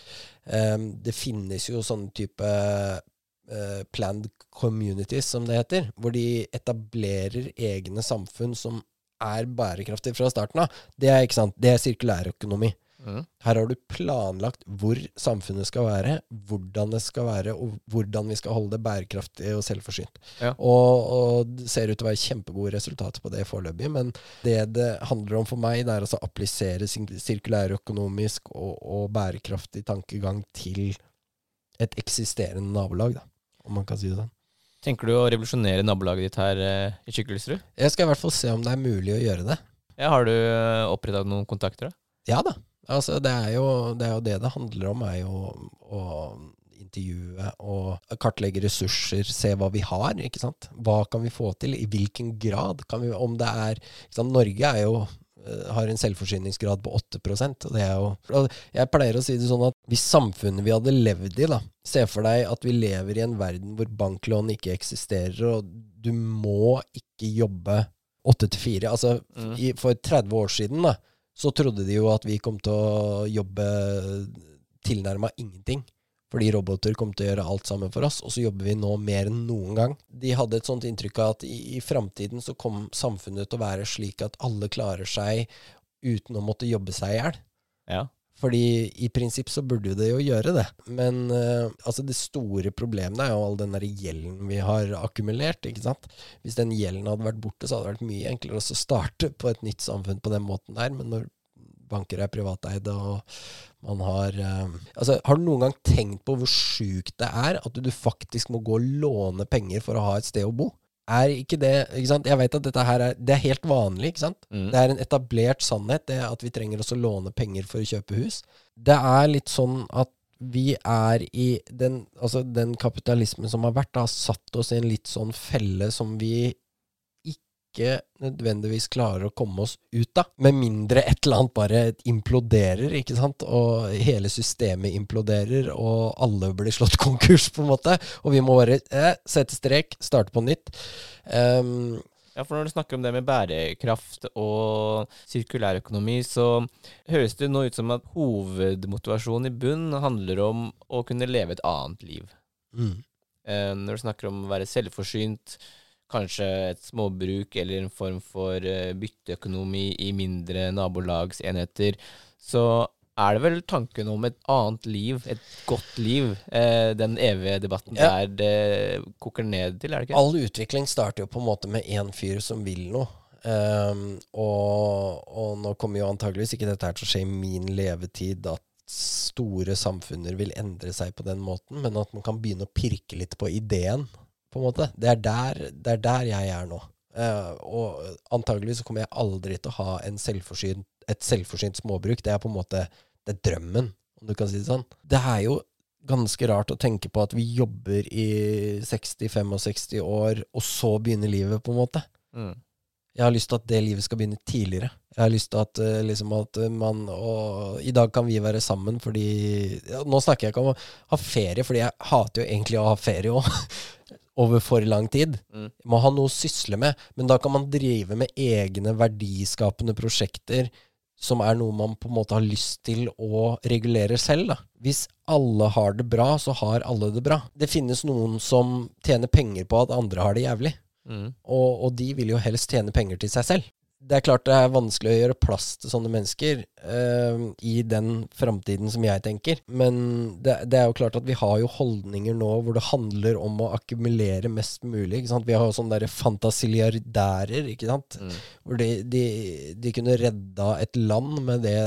Um, det finnes jo sånne type uh, planned communities, som det heter, hvor de etablerer egne samfunn som er bærekraftige fra starten av. Det er, ikke sant? Det er sirkulærøkonomi. Her har du planlagt hvor samfunnet skal være, hvordan det skal være, og hvordan vi skal holde det bærekraftig og selvforsynt. Ja. Og, og det ser ut til å være kjempegode resultater på det foreløpig, men det det handler om for meg, det er altså å applisere sirkulærøkonomisk og, og bærekraftig tankegang til et eksisterende nabolag, da, om man kan si det sånn. Tenker du å revolusjonere nabolaget ditt her eh, i Kykkelsrud? Jeg skal i hvert fall se om det er mulig å gjøre det. Ja, har du uh, oppretta noen kontakter, da? Ja da. Altså, det er jo det er jo det, det handler om, er jo å intervjue og kartlegge ressurser, se hva vi har, ikke sant. Hva kan vi få til? I hvilken grad kan vi Om det er ikke sant? Norge er jo eh, har en selvforsyningsgrad på 8% og det er jo Jeg pleier å si det sånn at hvis samfunnet vi hadde levd i, da Se for deg at vi lever i en verden hvor banklån ikke eksisterer, og du må ikke jobbe åtte til fire. Altså, Mm. i, for 30 år siden, da, så trodde de jo at vi kom til å jobbe tilnærma ingenting. Fordi roboter kom til å gjøre alt sammen for oss, og så jobber vi nå mer enn noen gang. De hadde et sånt inntrykk av at i, i framtiden så kom samfunnet til å være slik at alle klarer seg uten å måtte jobbe seg i hjel. Ja. Fordi i prinsipp så burde det jo gjøre det. Men uh, altså det store problemet er jo all den der gjelden vi har akkumulert. ikke sant? Hvis den gjelden hadde vært borte, så hadde det vært mye enklere å starte på et nytt samfunn på den måten der. Men når banker er privateide og man har uh, Altså, har du noen gang tenkt på hvor sjukt det er at du faktisk må gå og låne penger for å ha et sted å bo? Er ikke det ikke sant? Jeg vet at dette her er, det er helt vanlig, ikke sant? Mm. Det er en etablert sannhet det at vi trenger også låne penger for å kjøpe hus. Det er litt sånn at vi er i den, altså den kapitalismen som har vært, har satt oss i en litt sånn felle som vi ikke nødvendigvis klarer å komme oss ut av. Med mindre et eller annet bare imploderer, ikke sant. Og hele systemet imploderer, og alle blir slått konkurs, på en måte. Og vi må bare eh, sette strek, starte på nytt. Um, Ja, for når du snakker om det med bærekraft og sirkulærøkonomi, så høres det nå ut som at hovedmotivasjonen i bunn handler om å kunne leve et annet liv. mm. Eh, når du snakker om å være selvforsynt, kanskje et småbruk eller en form for eh, bytteøkonomi i mindre nabolagsenheter, så er det vel tanken om et annet liv, et godt liv, eh, den evige debatten Ja. der det koker ned til, er det ikke? All utvikling starter jo på en måte med én fyr som vil noe. Um, og, og nå kommer jo antageligvis ikke dette her til å skje i min levetid, at store samfunner vil endre seg på den måten, men at man kan begynne å pirke litt på ideen, på en måte. Det er der, det er der jeg er nå. Uh, og antageligvis så kommer jeg aldri til å ha en selvforsynt, et selvforsynt småbruk. Det er på en måte det er drømmen, om du kan si det sånn. Det er jo ganske rart å tenke på at vi jobber i 60-65 år, og så begynner livet, på en måte. Mm. Jeg har lyst til at det livet skal begynne tidligere. Jeg har lyst til at, eh, liksom at man og, I dag kan vi være sammen fordi ja, Nå snakker jeg ikke om å ha ferie, fordi jeg hater jo egentlig å ha ferie òg. Over for lang tid. Mm. Må ha noe å sysle med. Men da kan man drive med egne verdiskapende prosjekter som er noe man på en måte har lyst til å regulere selv. Da. Hvis alle har det bra, så har alle det bra. Det finnes noen som tjener penger på at andre har det jævlig. Mm. Og, og de vil jo helst tjene penger til seg selv. Det er klart det er vanskelig å gjøre plass til sånne mennesker uh, i den framtiden som jeg tenker. Men det, det er jo klart at vi har jo holdninger nå hvor det handler om å akkumulere mest mulig. Vi har jo sånne der fantasiliardærer, ikke sant. Mm. Hvor de, de, de kunne redda et land med det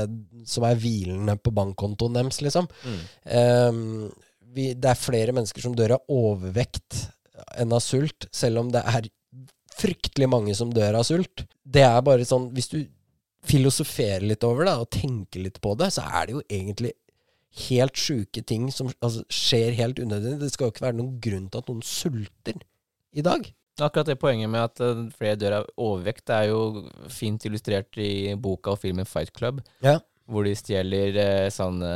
som er hvilende på bankkontoen deres, liksom. Mm. Uh, vi, det er flere mennesker som dør av overvekt enn av sult, selv om det er fryktelig mange som dør av sult. Det er bare sånn Hvis du filosoferer litt over det, og tenker litt på det, så er det jo egentlig helt sjuke ting som altså, skjer helt unødvendig. Det skal jo ikke være noen grunn til at noen sulter i dag. Akkurat det poenget med at uh, flere dør av overvekt, det er jo fint illustrert i boka og filmen Fight Club, Ja. Hvor de stjeler eh, sånne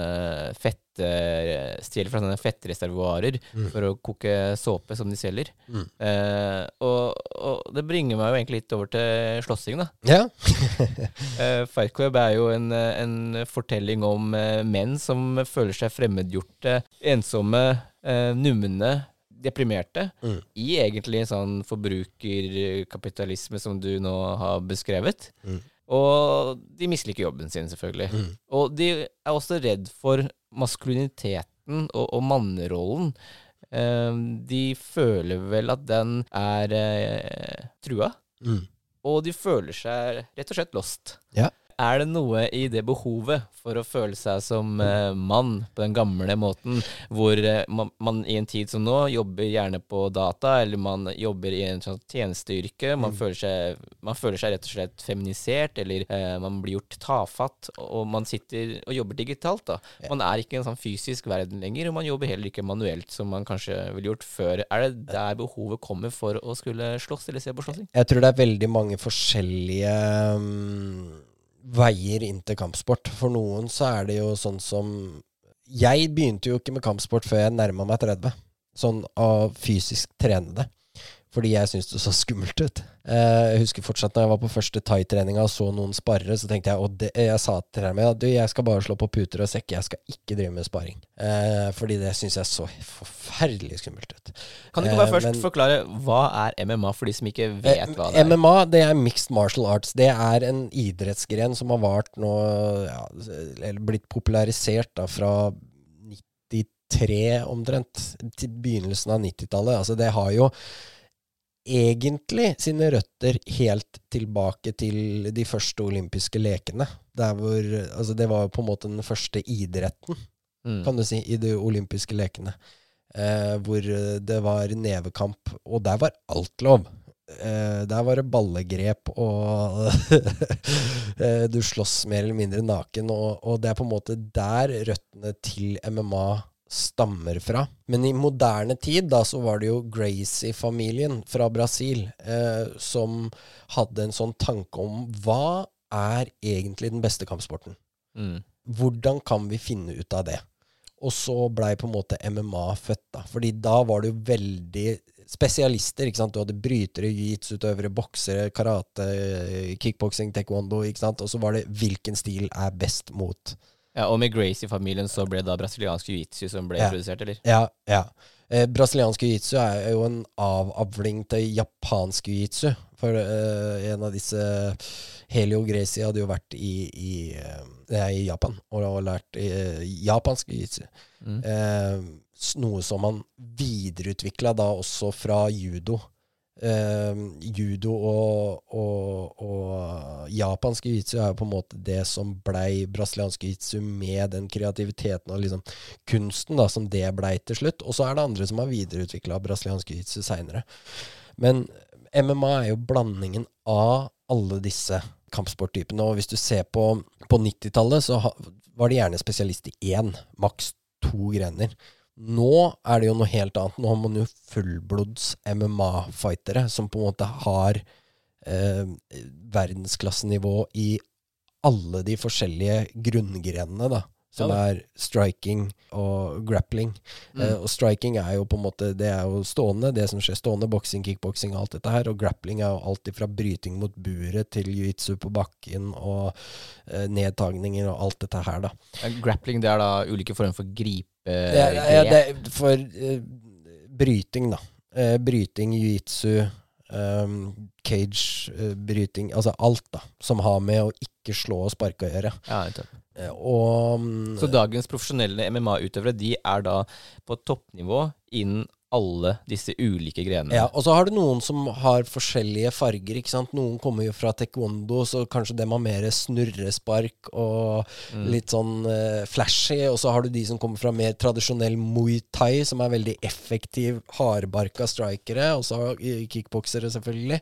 fett uh, Stjeler fra sånne fettreservoarer Mm. for å koke såpe som de selger. Mm. Eh, og, og det bringer meg jo egentlig litt over til slåssing, da. Ja. Fight Club er jo en, eh, en fortelling om eh, menn som føler seg fremmedgjorte, ensomme, numne, deprimerte, Mm. i egentlig en sånn forbrukerkapitalisme som du nå har beskrevet. Mm. Og de misliker jobben sin, selvfølgelig. Mm. Og de er også redd for maskuliniteten og, og mannerollen. Eh, de føler vel at den er eh, trua. Mm. Og de føler seg rett og slett lost. Ja. Er det noe i det behovet for å føle seg som eh, mann på den gamle måten, hvor eh, man, man i en tid som nå jobber gjerne på data, eller man jobber i en sånn tjenesteyrke, man, føler seg, man føler seg rett og slett feminisert, eller eh, man blir gjort tafatt, og man sitter og jobber digitalt. da. Man er ikke i en sånn fysisk verden lenger, og man jobber heller ikke manuelt, som man kanskje ville gjort før. Er det der behovet kommer for å skulle slåss, eller se på slåssing? Jeg tror det er veldig mange forskjellige mm, veier inn til kampsport. For noen så er det jo sånn som Jeg begynte jo ikke med kampsport før jeg nærma meg 30. Sånn av fysisk trene det. Fordi jeg syntes det så skummelt ut. Eh, jeg husker fortsatt når jeg var på første thai-treninga og så noen sparre, så tenkte jeg Og det, jeg sa til dem at jeg skal bare slå på puter og sekk, jeg skal ikke drive med sparring. Eh, fordi det syns jeg så forferdelig skummelt ut. Kan du ikke Eh, bare først men- forklare hva er MMA for de som ikke vet hva det Eh, er? MMA det er mixed martial arts. Det er en idrettsgren som har vart nå ja, Eller blitt popularisert da fra 93 omtrent, til begynnelsen av 90-tallet. Altså det har jo egentlig sine røtter helt tilbake til de første olympiske lekene. Hvor Altså det var på en måte den første idretten Mm. kan du si, i de olympiske lekene. Eh, hvor det var nevekamp, og der var alt lov. Eh, der var det ballegrep, og eh, du slåss mer eller mindre naken. Og, og det er på en måte der røttene til MMA stammer fra. Men i moderne tid da så var det jo Gracie-familien fra Brasil eh, som hadde en sånn tanke om hva er egentlig den beste kampsporten? Mm. Hvordan kan vi finne ut av det? Og så blei på en måte MMA født, da. Fordi da var det jo veldig spesialister. ikke sant? Du hadde brytere, jiu-jitsu-utøvere, boksere, karate, kickboksing, taekwondo. ikke sant? Og så var det hvilken stil er best mot Ja, og med Gracie-familien så ble det da brasiliansk jiu-jitsu som ble Ja. produsert, eller? Ja, ja. Eh, brasiliansk jiu-jitsu er jo en avavling til japansk jiu-jitsu. For eh, en av disse Helio Gracie hadde jo vært i, i, eh, i Japan og har lært eh, japansk jiu-jitsu. Mm. Eh, noe som han videreutvikla da også fra judo. Eh, judo og, og, og japansk jiu-jitsu er jo på en måte det som blei brasiliansk jiu-jitsu med den kreativiteten og liksom kunsten da, som det blei til slutt. Og så er det andre som har videreutvikla brasiliansk jiu-jitsu seinere. Men MMA er jo blandingen av alle disse kampsporttypene. Og hvis du ser på, på 90-tallet, så ha, var det gjerne spesialist i én, maks to grener. Nå er det jo noe helt annet. Nå har man jo fullblods MMA-fightere som på en måte har eh, verdensklassenivå i alle de forskjellige grunngrenene, da. Som Ja. er striking og grappling. Mm. Eh, og striking er jo på en måte Det er jo stående, det som skjer stående. Boksing, kickboksing alt dette her. Og grappling er jo alltid fra bryting mot buret til jiu-jitsu på bakken og eh, nedtagninger og alt dette her, da. Ja, Grappling, det er da ulike former for gripe... Det er for uh, bryting, da. Uh, bryting, jiu-jitsu, um, cage-bryting Altså alt, da. Som har med å ikke slå og sparke å gjøre. Ja. Eh, og um, Så dagens profesjonelle MMA-utøvere de er da på toppnivå innen alle disse ulike grenene. Ja, og så har du noen som har forskjellige farger, ikke sant. Noen kommer jo fra taekwondo, så kanskje dem har mer snurrespark og Mm. litt sånn uh, flashy. Og så har du de som kommer fra mer tradisjonell muay thai, som er veldig effektiv, hardbarka strikere. Og så kickboksere, selvfølgelig.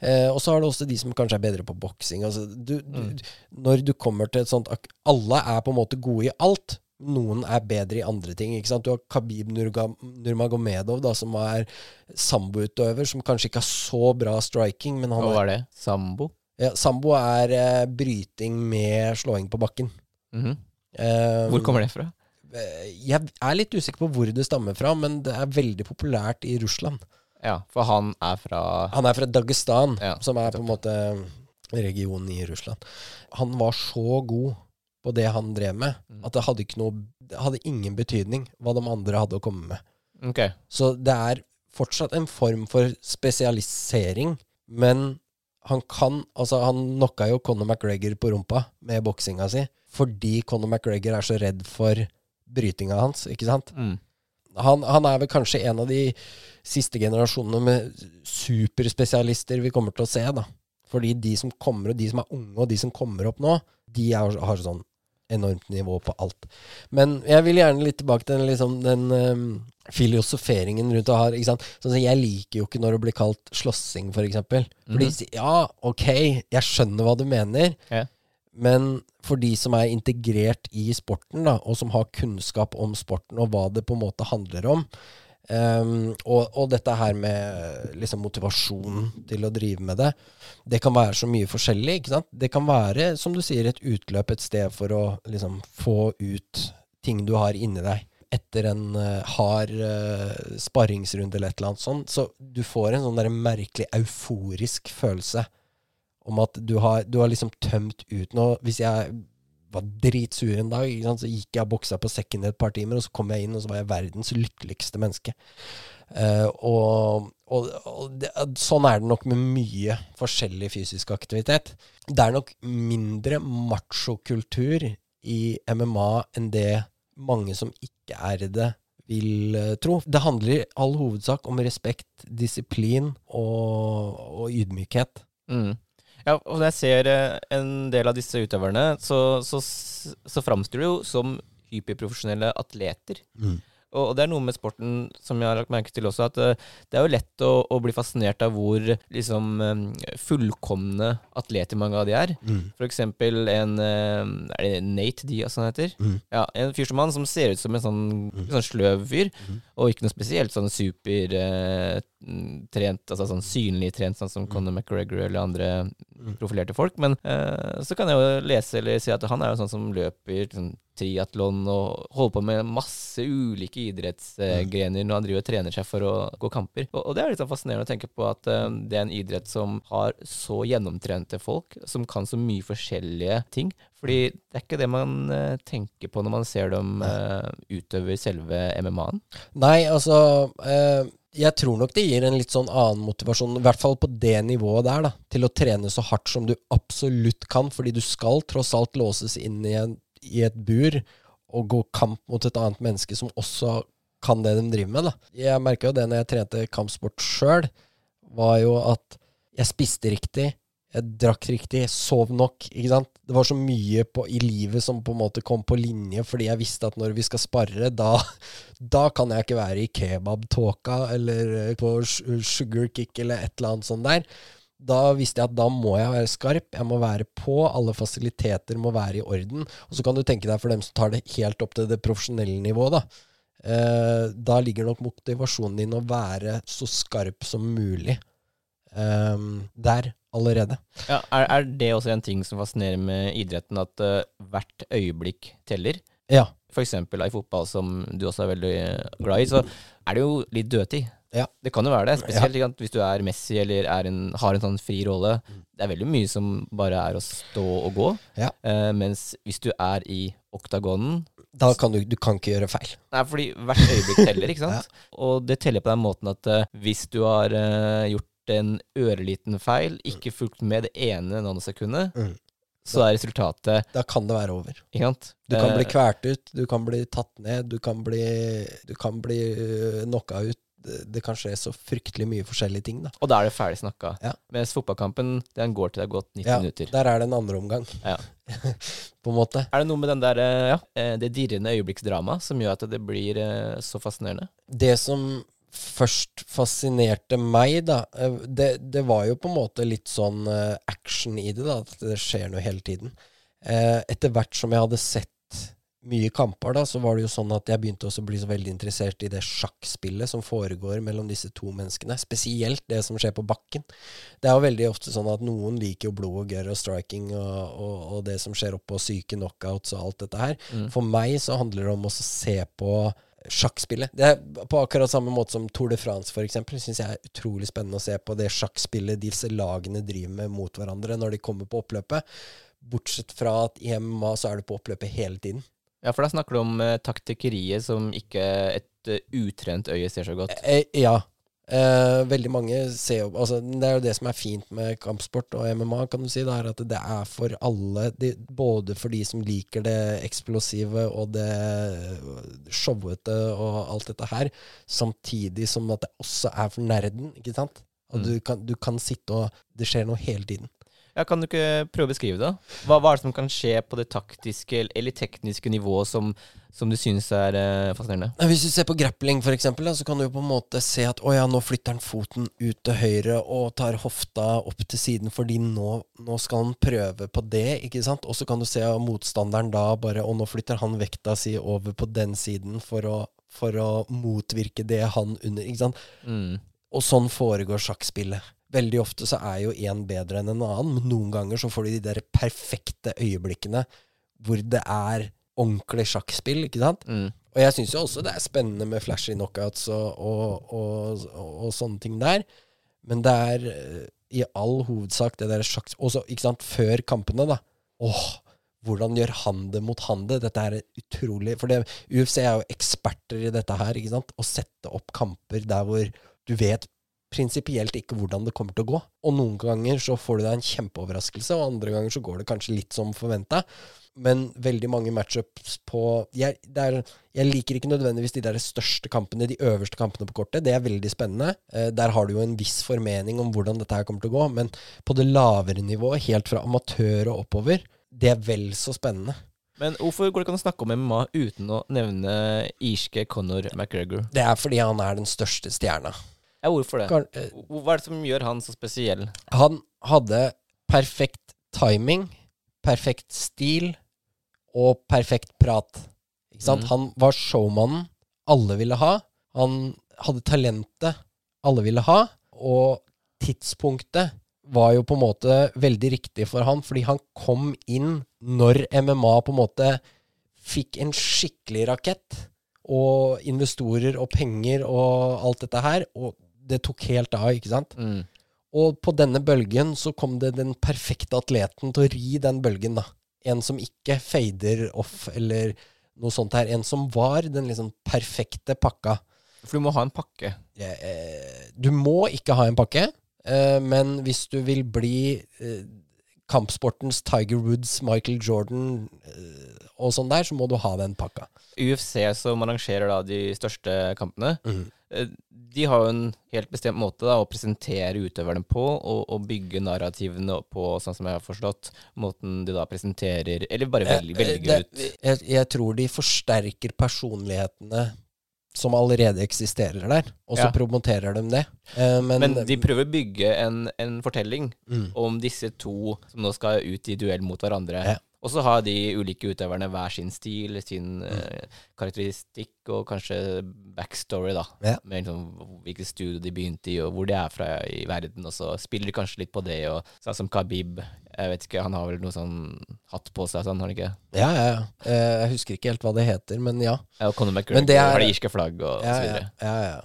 Uh, og så har du også de som kanskje er bedre på boksing. Altså, du, du, når du kommer til et sånt Alle er på en måte gode i alt. Noen er bedre i andre ting. ikke sant? Du har Khabib Nurmagomedov, da, som er samboutøver, som kanskje ikke har så bra striking, men han Hva var det? Sambo? ja, Sambo er eh, bryting med slåing på bakken. Mhm. Eh, Hvor kommer det fra? eh, Jeg er litt usikker på hvor det stammer fra, men det er veldig populært i Russland. Ja, for han er fra Han er fra Dagestan, Ja, som er på en måte regionen i Russland. Han var så god på det han drev med, Mm. at det hadde, ikke noe, det hadde ingen betydning hva de andre hadde å komme med. Okay. Så det er fortsatt en form for spesialisering, men han kan Altså, han knocka jo Conor McGregor på rumpa med boksinga si, fordi Conor McGregor er så redd for brytinga hans, ikke sant? Mm. Han, han er vel kanskje en av de siste generasjonene med superspesialister vi kommer til å se, da. Fordi de som kommer, og de som er unge, og de som kommer opp nå, de er, har sånn enormt nivå på alt. Men jeg vil gjerne litt tilbake til den, liksom, den um, filosoferingen rundt det sant? Sånn Jeg liker jo ikke når det blir kalt slåssing, for eksempel. Fordi ja, ok, jeg skjønner hva du mener, Yeah. men for de som er integrert i sporten, da, og som har kunnskap om sporten og hva det på en måte handler om, ehm, og, og dette her med liksom motivasjonen til å drive med det, det kan være så mye forskjellig. Det kan være, som du sier, et utløp, et sted for å liksom få ut ting du har inni deg etter en uh, hard uh, sparringsrunde eller et eller annet sånt. Så du får en sånn merkelig euforisk følelse om at du har, du har liksom tømt ut noe. Hvis jeg var dritsur en dag, så gikk jeg og boksa på sekken i et par timer, og så kom jeg inn, og så var jeg verdens lykkeligste menneske. Uh, og og, og det, sånn er det nok med mye forskjellig fysisk aktivitet. Det er nok mindre machokultur i MMA enn det mange som ikke er det, vil eh, tro. Det handler i all hovedsak om respekt, disiplin og, og ydmykhet. Mm. Ja, og når jeg ser eh, en del av disse utøverne, så, så, så framstår de jo som hyperprofesjonelle atleter. Og, og det er noe med sporten som jeg har lagt merke til også, at eh, det er jo lett å, å bli fascinert av hvor liksom eh, fullkomne atleter mange av de er. For eksempel en Er det Nate Diaz han heter? Mm. Ja, En fyr som han som ser ut som en sånn, sånn sløv fyr, og ikke noe spesielt sånn supertrent, altså sånn synlig trent, sånn som Conor McGregor eller andre profilerte folk. Men eh, så kan jeg jo lese eller si at han er jo sånn som løper sånn, triatlon og holder på med masse ulike idrettsgrener når han driver og trener seg for å gå kamper. Og, og det er litt sånn fascinerende å tenke på at eh, det er en idrett som har så gjennomtrente folk, som kan så mye forskjellige ting. Fordi det er ikke det man uh, tenker på når man ser dem uh, utøve selve MMA-en. Nei, altså uh, Jeg tror nok det gir en litt sånn annen motivasjon, i hvert fall på det nivået der, da, til å trene så hardt som du absolutt kan, fordi du skal tross alt låses inn i, en, i et bur og gå kamp mot et annet menneske som også kan det de driver med. da. Jeg merka jo det når jeg trente kampsport sjøl, var jo at jeg spiste riktig. Jeg drakk riktig, jeg sov nok. ikke sant? Det var så mye på, i livet som på en måte kom på linje, fordi jeg visste at når vi skal spare, da, da kan jeg ikke være i kebabtåka eller eh, på sugar kick eller et eller annet sånt der. Da visste jeg at da må jeg være skarp, jeg må være på, alle fasiliteter må være i orden. Og så kan du tenke deg for dem som tar det helt opp til det profesjonelle nivået, da. Eh, da ligger nok motivasjonen din å være så skarp som mulig eh, der allerede. Ja, er, er det også en ting som fascinerer med idretten, at uh, hvert øyeblikk teller? Ja. Eksempel i fotball, som du også er veldig eh, glad i, så er det jo litt dødtid. Ja. Det kan jo være det, spesielt ja. hvis du er Messi eller er en, har en sånn fri rolle. Det er veldig mye som bare er å stå og gå. Ja. Uh, mens hvis du er i oktagonen Da kan du, du kan ikke gjøre feil. Nei, fordi hvert øyeblikk teller, ikke sant? Og det teller på den måten at uh, hvis du har uh, gjort en øreliten feil, ikke fulgt med det ene nanosekundet, Mm. så er resultatet Da kan det være over. Du kan Eh, bli kvært ut, du kan bli tatt ned, du kan bli, du kan bli øh, knocka ut. det, kan skje så fryktelig mye forskjellige ting, da. Og da er det ferdig snakka. Ja. Mens fotballkampen, den går til det har gått 90 Ja, minutter. der er det en andre omgang, Ja. på en måte. Er det noe med den der, eh, ja, eh, det dirrende øyeblikksdramaet som gjør at det blir eh, så fascinerende? Det som først fascinerte meg, da, eh, det, det var jo på en måte litt sånn eh, action i det, da. At det skjer noe hele tiden. Eh, Etter hvert som jeg hadde sett mye kamper, da, så var det jo sånn at jeg begynte også å bli så veldig interessert i det sjakkspillet som foregår mellom disse to menneskene. Spesielt det som skjer på bakken. Det er jo veldig ofte sånn at noen liker jo blod og gørr og striking og, og, og det som skjer oppå syke knockouts og alt dette her. For meg så handler det om å se på sjakkspillet. Det er på akkurat samme måte som Tour de France, for eksempel. Syns jeg er utrolig spennende å se på det sjakkspillet disse lagene driver med mot hverandre når de kommer på oppløpet. Bortsett fra at i MMA så er du på oppløpet hele tiden. Ja, for da snakker du om uh, taktikkeriet som ikke et uh, utrent øye ser så godt. Eh, ja. Eh, veldig mange ser jo altså, Det er jo det som er fint med kampsport og MMA, kan du si. Det er at det er for alle. De, både for de som liker det eksplosive og det showete og alt dette her, samtidig som at det også er for nerden, ikke sant? Og du, kan, du kan sitte og Det skjer noe hele tiden. Ja, Kan du ikke prøve å beskrive det? Hva, hva er det som kan skje på det taktiske eller tekniske nivået som, som du synes er eh, fascinerende? Hvis du ser på grappling, for eksempel, da, så kan du jo på en måte se at å ja, nå flytter han foten ut til høyre og tar hofta opp til siden, fordi nå, nå skal han prøve på det, ikke sant? Og så kan du se at motstanderen da bare Og nå flytter han vekta si over på den siden for å, for å motvirke det han under, ikke sant? Mm. Og sånn foregår sjakkspillet. Veldig ofte så er jo én bedre enn en annen, men noen ganger så får du de der perfekte øyeblikkene hvor det er ordentlig sjakkspill, ikke sant? Mm. Og jeg syns jo også det er spennende med flashy knockouts og, og, og, og, og sånne ting der. Men det er eh, i all hovedsak det der sjakk... Også, ikke sant, før kampene, da. Åh, hvordan gjør han det mot han det? Dette er utrolig For det, UFC er jo eksperter i dette her, ikke sant? Å sette opp kamper der hvor du vet prinsipielt ikke hvordan det kommer til å gå. Og noen ganger så får du deg en kjempeoverraskelse, og andre ganger så går det kanskje litt som forventa. Men veldig mange matchups på jeg, er, jeg liker ikke nødvendigvis de der største kampene, de øverste kampene på kortet. Det er veldig spennende. Eh, der har du jo en viss formening om hvordan dette her kommer til å gå. Men på det lavere nivået, helt fra amatør og oppover, det er vel så spennende. Men hvorfor går det ikke an å snakke om MMA uten å nevne irske Conor McGregor? Det er fordi han er den største stjerna. Ja, hvorfor det? Eh, Hva er det som gjør han så spesiell? Han hadde perfekt timing, perfekt stil og perfekt prat. Ikke sant? Mhm. Han var showmannen alle ville ha. Han hadde talentet alle ville ha. Og tidspunktet var jo på en måte veldig riktig for han, fordi han kom inn når MMA på en måte fikk en skikkelig rakett, og investorer og penger og alt dette her, og det tok helt av, ikke sant? Mm. Og på denne bølgen så kom det den perfekte atleten til å ri den bølgen, da. En som ikke fader off eller noe sånt her. En som var den liksom perfekte pakka. For du må ha en pakke. Eh, Du må ikke ha en pakke, eh, men hvis du vil bli eh, kampsportens Tiger Woods, Michael Jordan og sånn der, så må du ha den pakka. UFC, som arrangerer da de største kampene, eh, de har jo en helt bestemt måte da, å presentere utøverne på, og, og bygge narrativene på, sånn som jeg har forstått, måten de da presenterer Eller bare velger, Eh, eh, velger ut. jeg, jeg tror de forsterker personlighetene som allerede eksisterer der, og så Ja. promoterer de det. Eh, men, Men de prøver å bygge en, en fortelling Mm. om disse to som nå skal ut i duell mot hverandre. Ja. Og så har de ulike utøverne hver sin stil, sin Mm. eh, karakteristikk og kanskje backstory, da. Ja. Med liksom hvilket studio de begynte i, og hvor de er fra i verden. Og så spiller de kanskje litt på det, og sånn som Khabib. Jeg vet ikke, Han har vel noe sånn hatt på seg, sånn, har han ikke? Ja, ja, ja. Eh, jeg husker ikke helt hva det heter, men ja. Ja, og Conor McGregor er- har det irske flagg og, og så videre. ja, ja.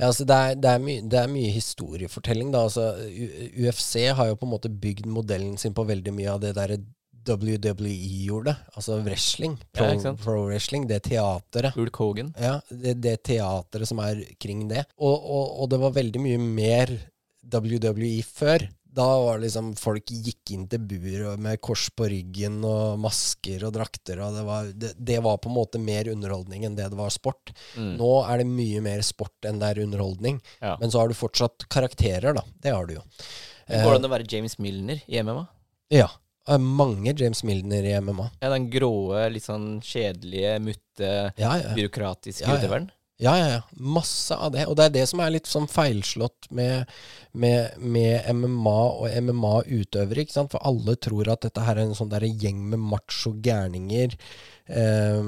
ja altså det, er, det, er mye, det er mye historiefortelling, da. Altså, UFC har jo på en måte bygd modellen sin på veldig mye av det derre WWE gjorde. Altså wrestling. Pro, Ja, pro wrestling. Det teateret. Hulk Hogan. Ja, det, det teateret som er kring det. Og, og, og det var veldig mye mer WWE før. Da var det liksom folk gikk inn til buret med kors på ryggen og masker og drakter, og det var, det, det var på en måte mer underholdning enn det det var sport. Mm. Nå er det mye mer sport enn det er underholdning. Ja. Men så har du fortsatt karakterer, da. Det har du jo. Går det an å være James Milner i MMA? Ja. Det er mange James Milner i MMA. Ja, Den gråe, litt sånn kjedelige, mutte, Ja, ja. byråkratiske Ja, ja. utøveren? Ja, ja, ja. Masse av det. Og det er det som er litt sånn feilslått med, med, med MMA og MMA-utøvere, ikke sant. For alle tror at dette her er en sånn der gjeng med macho gærninger eh,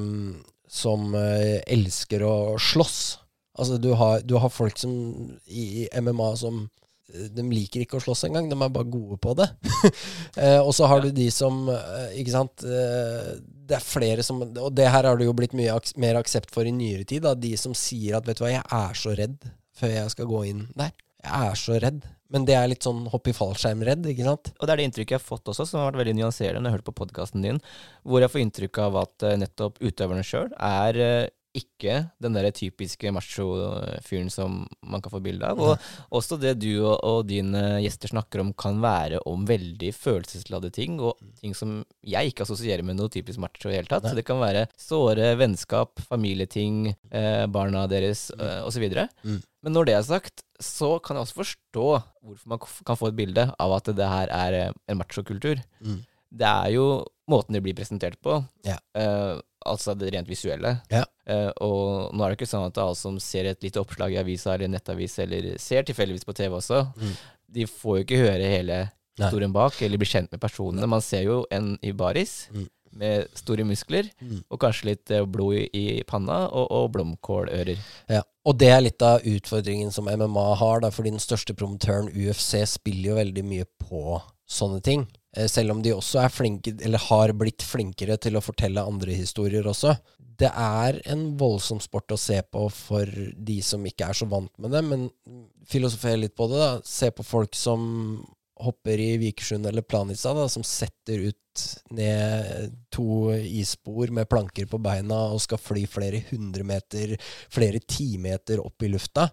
som eh, elsker å slåss. Altså, du har, du har folk som i, i MMA som de liker ikke å slåss engang, de er bare gode på det. eh, og så har du de som eh, Ikke sant. Eh, det er flere som Og det her har det jo blitt mye mer aksept for i nyere tid. Da, de som sier at 'vet du hva, jeg er så redd før jeg skal gå inn der'. Jeg er så redd. Men det er litt sånn hopp i fallskjerm-redd, ikke sant? Og det er det inntrykket jeg har fått også, som har vært veldig nyanserende når jeg har hørt på podkasten din, hvor jeg får inntrykk av at nettopp utøverne sjøl er ikke den der typiske macho-fyren som man kan få bilde av. Og også det du og, og dine gjester snakker om, kan være om veldig følelsesladde ting, og ting som jeg ikke assosierer med noe typisk macho i det hele tatt. Så det kan være såre vennskap, familieting, eh, barna deres eh, osv. Mm. Men når det er sagt, så kan jeg også forstå hvorfor man kan få et bilde av at det her er eh, en machokultur. Mm. Det er jo måten det blir presentert på, Ja. eh, altså det rent visuelle. Ja. Uh, og nå er det ikke sånn at alle som ser et lite oppslag i avisa eller nettavis, eller ser tilfeldigvis på TV også, Mm. de får jo ikke høre hele historien bak, eller bli kjent med personene. Man ser jo en i baris Mm. med store muskler, Mm. og kanskje litt eh, blod i, i panna, og, og blomkålører. Ja, og det er litt av utfordringen som MMA har, da, fordi den største promotøren, UFC, spiller jo veldig mye på sånne ting. Eh, Selv om de også er flinke, eller har blitt flinkere til å fortelle andre historier også. Det er en voldsom sport å se på for de som ikke er så vant med det, men filosofer litt på det, da. Se på folk som hopper i Vikersund eller Planica, da, som setter ut ned to isspor med planker på beina og skal fly flere hundre meter, flere timeter opp i lufta.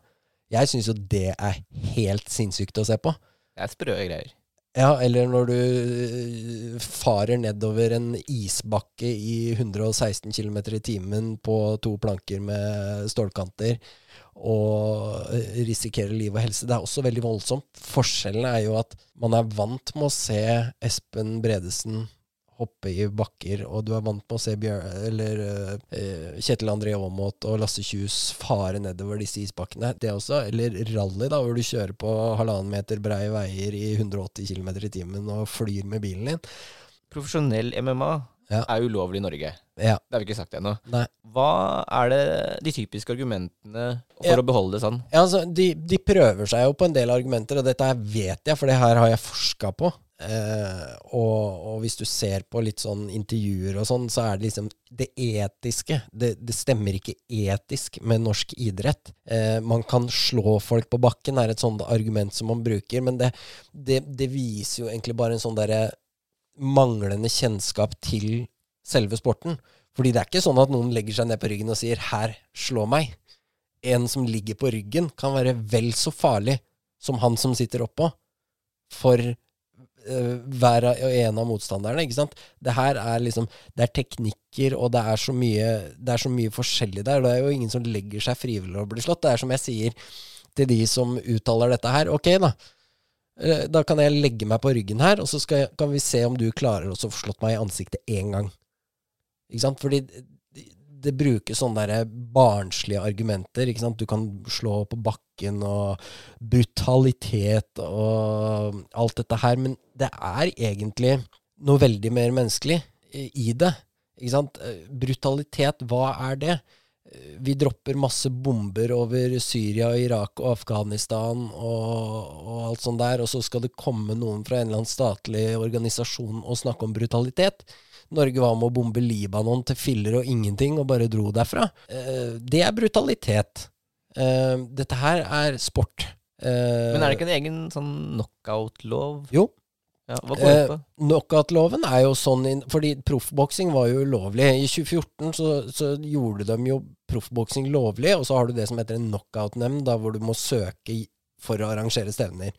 Jeg syns jo det er helt sinnssykt å se på. Det er sprø greier. Ja, eller når du øh, farer nedover en isbakke i 116 km i timen på to planker med stålkanter og øh, risikerer liv og helse. Det er også veldig voldsomt. Forskjellen er jo at man er vant med å se Espen Bredesen hoppe i bakker, og du er vant med å se Bjør eller, uh, Kjetil André Aamodt og Lasse Kjus fare nedover disse isbakkene. Det også, eller rally, da, hvor du kjører på halvannen meter breie veier i 180 km i timen og flyr med bilen din. Profesjonell MMA Ja. er ulovlig i Norge. Ja, Det har vi ikke sagt ennå. Hva er det de typiske argumentene for Ja. å beholde det sånn? Ja, altså, de, de prøver seg jo på en del argumenter, og dette vet jeg, for det her har jeg forska på. Eh, og, og hvis du ser på litt sånn intervjuer og sånn, så er det liksom det etiske. Det, det stemmer ikke etisk med norsk idrett. Eh, man kan slå folk på bakken, er et sånt argument som man bruker, men det, det, det viser jo egentlig bare en sånn derre manglende kjennskap til selve sporten. Fordi det er ikke sånn at noen legger seg ned på ryggen og sier 'her, slå meg'. En som ligger på ryggen, kan være vel så farlig som han som sitter oppå, for hver og en av motstanderne. ikke sant? Det her er liksom Det er teknikker, og det er så mye Det er så mye forskjellig der. Det er jo ingen som legger seg frivillig og blir slått. Det er som jeg sier til de som uttaler dette her. Ok, da. Eh, Da kan jeg legge meg på ryggen her, og så skal kan vi se om du klarer å få slått meg i ansiktet én gang. Ikke sant? Fordi det, brukes sånne der barnslige argumenter. Ikke sant? Du kan slå på bakken og brutalitet og alt dette her, men det er egentlig noe veldig mer menneskelig i i det. Ikke sant? Eh, Brutalitet, hva er det? Eh, Vi dropper masse bomber over Syria, Irak og Afghanistan og, og alt sånt der, og så skal det komme noen fra en eller annen statlig organisasjon og snakke om brutalitet. Norge var med å bombe Libanon til filler og ingenting, og bare dro derfra. Eh, det er brutalitet. Eh, dette her er sport. Eh, Men er det ikke en egen sånn knockout-lov? Jo. Ja, hva går det Eh, på? Knockout-loven er jo sånn in, Fordi proffboksing var jo ulovlig. I 2014 så, så gjorde de jo proffboksing lovlig, og så har du det som heter en knockout-nemnd, hvor du må søke for å arrangere stevner.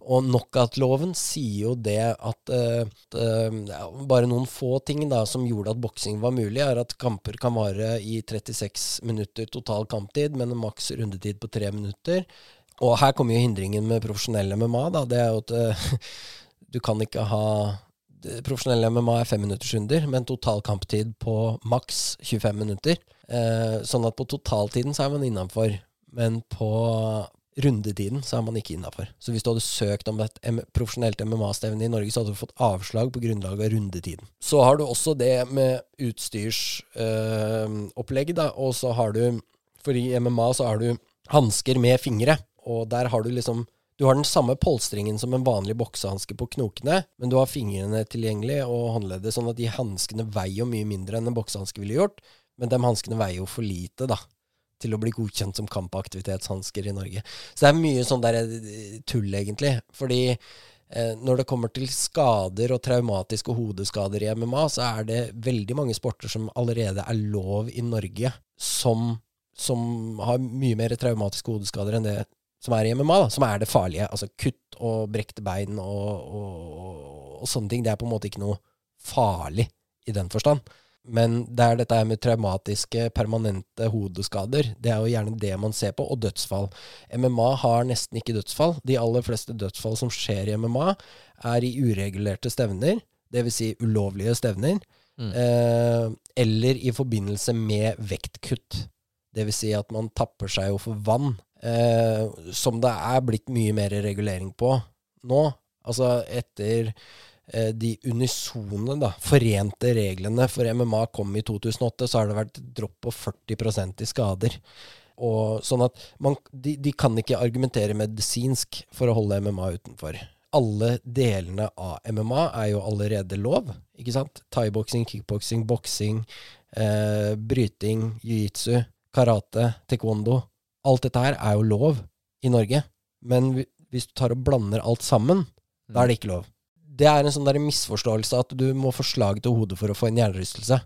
Og knockout-loven sier jo det at uh, uh, bare noen få ting da som gjorde at boksing var mulig, er at kamper kan vare i 36 minutter total kamptid, men en maks rundetid på tre minutter. Og her kommer jo hindringen med profesjonelle MMA. da, Det er jo at uh, du kan ikke ha Profesjonelle MMA er fem men total kamptid på maks 25 minutter. sånn at på totaltiden så er man innafor. Men på rundetiden så er man ikke innafor. Så hvis du hadde søkt om et profesjonelt MMA-stevne i Norge, så hadde du fått avslag på grunnlag av rundetiden. Så har du også det med utstyrsopplegg, øh, da, og så har du For i MMA så har du hansker med fingre, og der har du liksom du har den samme polstringen som en vanlig boksehanske på knokene, men du har fingrene tilgjengelig og håndleddet, sånn at de hanskene veier jo mye mindre enn en boksehanske ville gjort. Men de hanskene veier jo for lite, da til å bli godkjent som kampaktivitetshansker i Norge. Så det er mye sånn der eh, tull, egentlig. Fordi eh, når det kommer til skader og traumatiske hodeskader i MMA, så er det veldig mange sporter som allerede er lov i Norge, som, som har mye mer traumatiske hodeskader enn det som er i MMA, da, som er det farlige. Altså kutt og brekte bein og, og, og sånne ting. Det er på en måte ikke noe farlig i den forstand. Men det er dette med traumatiske, permanente hodeskader. Det er jo gjerne det man ser på. Og dødsfall. MMA har nesten ikke dødsfall. De aller fleste dødsfall som skjer i MMA, er i uregulerte stevner. Dvs. Si ulovlige stevner. Mm. Eh, eller i forbindelse med vektkutt. Dvs. Si at man tapper seg jo for vann. Eh, som det er blitt mye mer regulering på nå. Altså etter de unisone, da, forente reglene for MMA kom i 2008, så har det vært dropp på 40% i skader. Og sånn at man, de, de, kan ikke argumentere medisinsk for å holde MMA utenfor. Alle delene av MMA er jo allerede lov. ikke sant? Thaiboksing, kickboksing, boksing, eh, bryting, jiu-jitsu, karate, taekwondo. Alt dette her er jo lov i Norge. Men hvis du tar og blander alt sammen, da er det ikke lov det er en sånn der misforståelse at du må få slag til hodet for å få en hjernerystelse.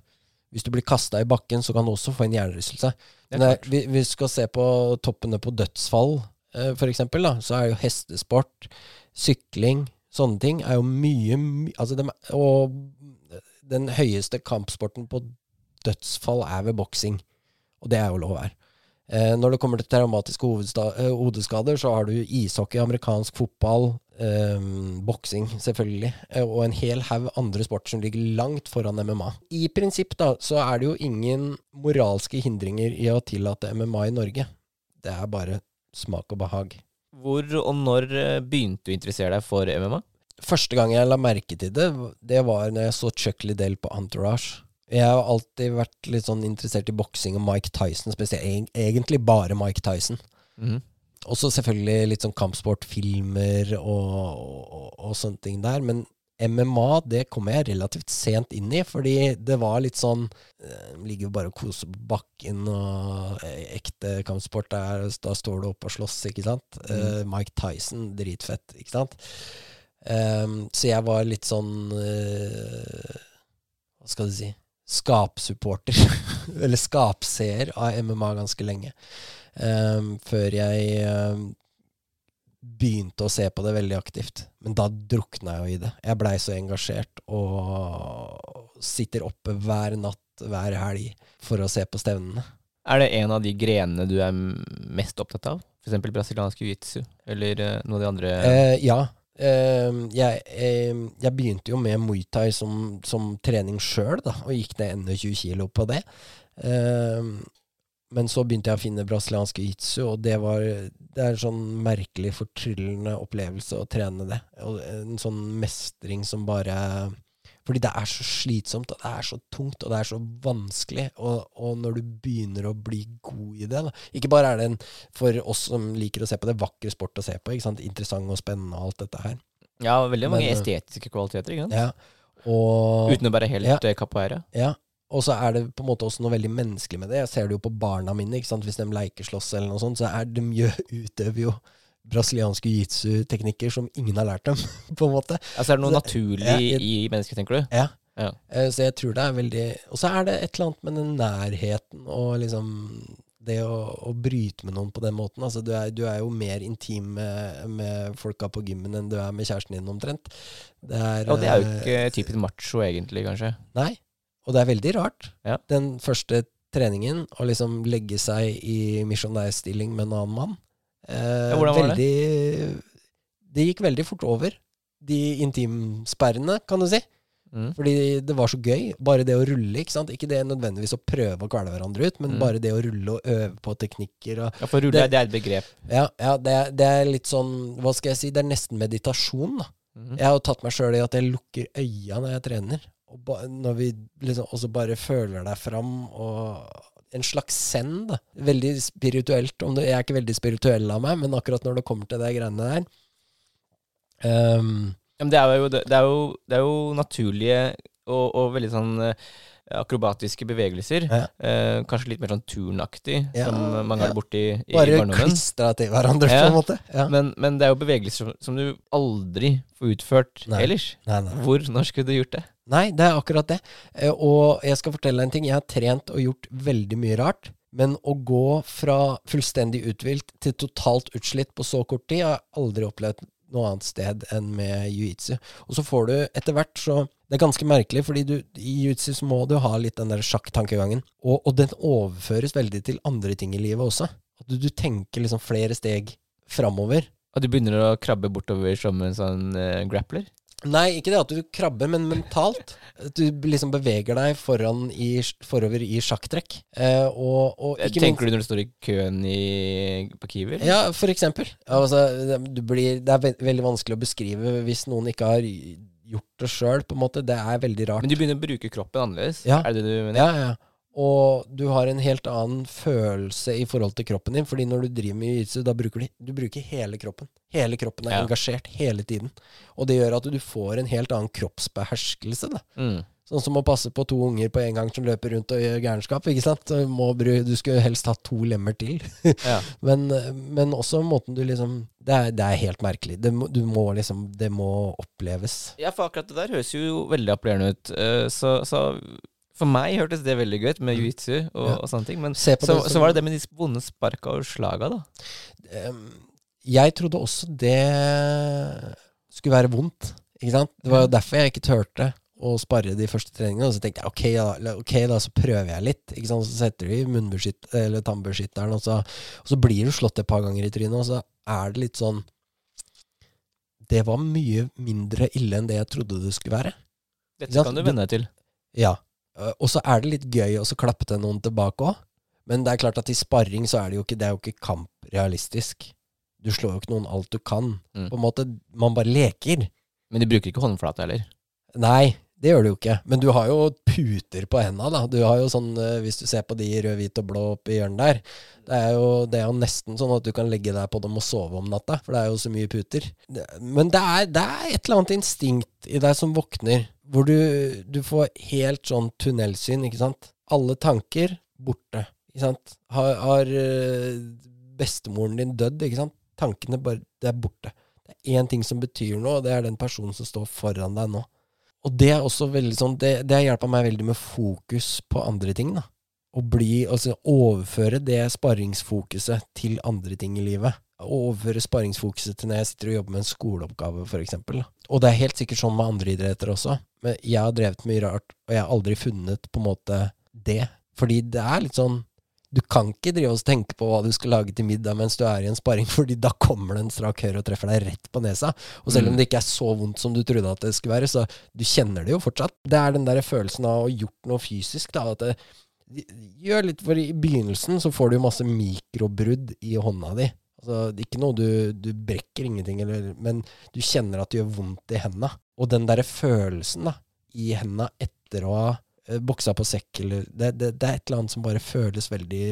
Hvis du blir kasta i bakken, så kan du også få en hjernerystelse. Men vi, vi, skal se på toppene på dødsfall, eh, for eksempel, da, så er jo hestesport, sykling, sånne ting er jo mye, mye altså de, Og den høyeste kampsporten på dødsfall er ved boksing. Og det er jo lov her. Eh, når det kommer til traumatiske eh, hodeskader, så har du ishockey, amerikansk fotball, eh, boksing, selvfølgelig, eh, og en hel haug andre sport som ligger langt foran MMA. I prinsipp da, så er det jo ingen moralske hindringer i å tillate MMA i Norge. Det er bare smak og behag. Hvor og når eh, begynte du å interessere deg for MMA? Første gang jeg la merke til det, det var når jeg så Chuck Liddell på Entourage. Jeg har alltid vært litt sånn interessert i boksing og Mike Tyson spesielt. Egentlig bare Mike Tyson. Mm. Og så selvfølgelig litt sånn kampsportfilmer og, og, og, sånne ting der. Men MMA det kom jeg relativt sent inn i, fordi det var litt sånn eh, Ligger bare og koser på bakken, og eh, ekte kampsport der, da står du oppe og slåss, ikke sant. Mm. Eh, Mike Tyson, dritfett, ikke sant. Um, så jeg var litt sånn uh, Hva skal du si skapsupporter, eller skapseer, av MMA ganske lenge. Um, før jeg um, begynte å se på det veldig aktivt. Men da drukna jeg jo i det. Jeg blei så engasjert og sitter oppe hver natt, hver helg, for å se på stevnene. Er det en av de grenene du er mest opptatt av? F.eks. brasiliansk jiu-jitsu, eller uh, noe av de andre? Uh, ja, Uh, jeg, uh, jeg, begynte jo med Muay Thai som, som trening sjøl, og gikk ned 21 kilo på det. Uh, men så begynte jeg å finne brasiliansk jitsu, og det var det er en sånn merkelig, fortryllende opplevelse å trene det. Og en sånn mestring som bare fordi det er så slitsomt, og det er så tungt, og det er så vanskelig. Og, og når du begynner å bli god i det da. Ikke bare er det en, for oss som liker å se på det, vakker sport å se på. Interessant og spennende og alt dette her. Ja, veldig mange Men, eh, estetiske kvaliteter. ikke sant? Ja, og, Uten å være helt ja, eh, capoeira. Ja, og så er det på en måte også noe veldig menneskelig med det. Jeg ser det jo på barna mine. ikke sant? Hvis de lekeslåss eller noe sånt, så er de utøver jo brasilianske jiu-jitsu-teknikker som ingen har lært dem, på en måte. Altså er det noe naturlig ja, jeg, i mennesket, tenker du? Ja. ja. Uh, så jeg tror det er veldig Og så er det et eller annet med den nærheten og liksom Det å, å bryte med noen på den måten. Altså, du, er, du er jo mer intim med, med folka på gymmen enn du er med kjæresten din, omtrent. Det er, Og det er jo eh, ikke typisk macho, egentlig, kanskje. Nei. Og det er veldig rart. Ja. Den første treningen, å liksom legge seg i misjonærstilling med en annen mann. Eh, hvordan var det? veldig, det? gikk veldig fort over. De intimsperrene, kan du si. Mm. Fordi det var så gøy. Bare det å rulle. Ikke sant? Ikke det nødvendigvis å prøve å kvele hverandre ut, men Mm. bare det å rulle og øve på teknikker. Og, Ja, for rulle, Det- det, er et begrep. ja, ja det, er, det er litt sånn Hva skal jeg si? Det er nesten meditasjon. da Mm. Jeg har jo tatt meg sjøl i at jeg lukker øya når jeg trener. Og ba, når vi liksom også bare føler deg fram, og en slags zen. da Veldig spirituelt. Det, jeg er ikke veldig spirituell av meg, men akkurat når det kommer til de greiene der um, det er jo, det er jo, det er jo naturlige og, og veldig sånn eh, akrobatiske bevegelser. Ja. Eh, kanskje litt mer sånn turnaktig, Ja, som mange ja. det borti i, i Bare barndommen. klistra til hverandre, på en måte. Men, men det er jo bevegelser som, som du aldri får utført Nei. ellers. Nei, nei. Hvor når skulle du gjort det? Nei, det er akkurat det. Eh, Og jeg skal fortelle deg en ting. Jeg har trent og gjort veldig mye rart. Men å gå fra fullstendig uthvilt til totalt utslitt på så kort tid, har jeg aldri opplevd noe annet sted enn med jiu-jitsu. Og så får du etter hvert så Det er ganske merkelig, fordi du, i jiu-jitsu så må du ha litt den der sjakktankegangen. Og, og den overføres veldig til andre ting i livet også. At du, du tenker liksom flere steg framover. Og du begynner å krabbe bortover som en sånn uh, grappler? Nei, ikke det at du krabber, men mentalt. Du liksom beveger deg foran i, forover i sjakktrekk. Eh, og, og Tenker du når du står i køen i, på Kiwi? Ja, for eksempel. Altså, blir, det er ve veldig vanskelig å beskrive hvis noen ikke har gjort det sjøl, på en måte. Det er veldig rart. Men du begynner å bruke kroppen annerledes? Ja. Er det det du mener? Ja, ja. Og du har en helt annen følelse i forhold til kroppen din. Fordi når du driver med jiu-jitsu, da bruker du, du bruker hele kroppen. Hele kroppen er Ja. engasjert hele tiden. Og det gjør at du får en helt annen kroppsbeherskelse. da. Mm. Sånn som å passe på to unger på en gang som løper rundt og gjør gærenskap. ikke sant? Du, du skulle helst hatt to lemmer til. Ja. men, men også måten du liksom Det er, det er helt merkelig. Det må, du må liksom Det må oppleves. Ja, for akkurat det der høres jo veldig appellerende ut. Eh, Så, så for meg hørtes det veldig gøy ut med jiu-jitsu og, Mm. Ja. og sånne ting. Men så, som- så var det det med de vonde sparka og slaga, da. Jeg trodde også det skulle være vondt. Ikke sant? Det var jo derfor jeg ikke turte å spare de første treningene. Og så tenkte jeg ok, da, okay, da så prøver jeg litt. Ikke sant? Så setter du i eller tannbeskytteren, og så, og så blir du slått et par ganger i trynet, og så er det litt sånn Det var mye mindre ille enn det jeg trodde det skulle være. Dette kan du du- venne deg til. Ja. Eh, Og så er det litt gøy å klappe til noen tilbake òg. Men det er klart at i sparring så er det jo ikke, det er jo ikke kamp realistisk. Du slår jo ikke noen alt du kan. Mm. På en måte, Man bare leker. Men de bruker ikke håndflate heller. Nei, det gjør du jo ikke. Men du har jo puter på henda, da. Du har jo sånn, eh, Hvis du ser på de rød, hvit og blå oppi hjørnet der, det er, jo, det er jo nesten sånn at du kan legge deg på dem og sove om natta. For det er jo så mye puter. Men det er, det er et eller annet instinkt i deg som våkner, hvor du, du får helt sånn tunnelsyn, ikke sant. Alle tanker borte, ikke sant. Har, har eh, bestemoren din dødd, ikke sant. Tankene bare Det er borte. Det er én ting som betyr noe, og det er den personen som står foran deg nå. Og det er også veldig sånn Det, det har hjelpa meg veldig med fokus på andre ting, da. Å bli Altså overføre det sparringsfokuset til andre ting i livet. Overføre sparingsfokuset til når jeg sitter og jobber med en skoleoppgave, eksempel. Og det er helt sikkert sånn med andre idretter også. Men jeg har drevet mye rart, og jeg har aldri funnet på en måte det. Fordi det er litt sånn du kan ikke drive og tenke på hva du skal lage til middag mens du er i en sparring, fordi da kommer det en strak høyre og treffer deg rett på nesa. Og selv om Mm. det ikke er så vondt som du trodde at det skulle være, så du kjenner det jo fortsatt. Det er den der følelsen av å ha gjort noe fysisk, da. At det, gjør litt, for i begynnelsen så får du jo masse mikrobrudd i hånda di. Altså, det ikke noe du, du brekker ingenting, eller, men du kjenner at det gjør vondt i henda. Og den derre følelsen da, i henda etter å ha eh, boksa på sekk, eller det, det, det er et eller annet som bare føles veldig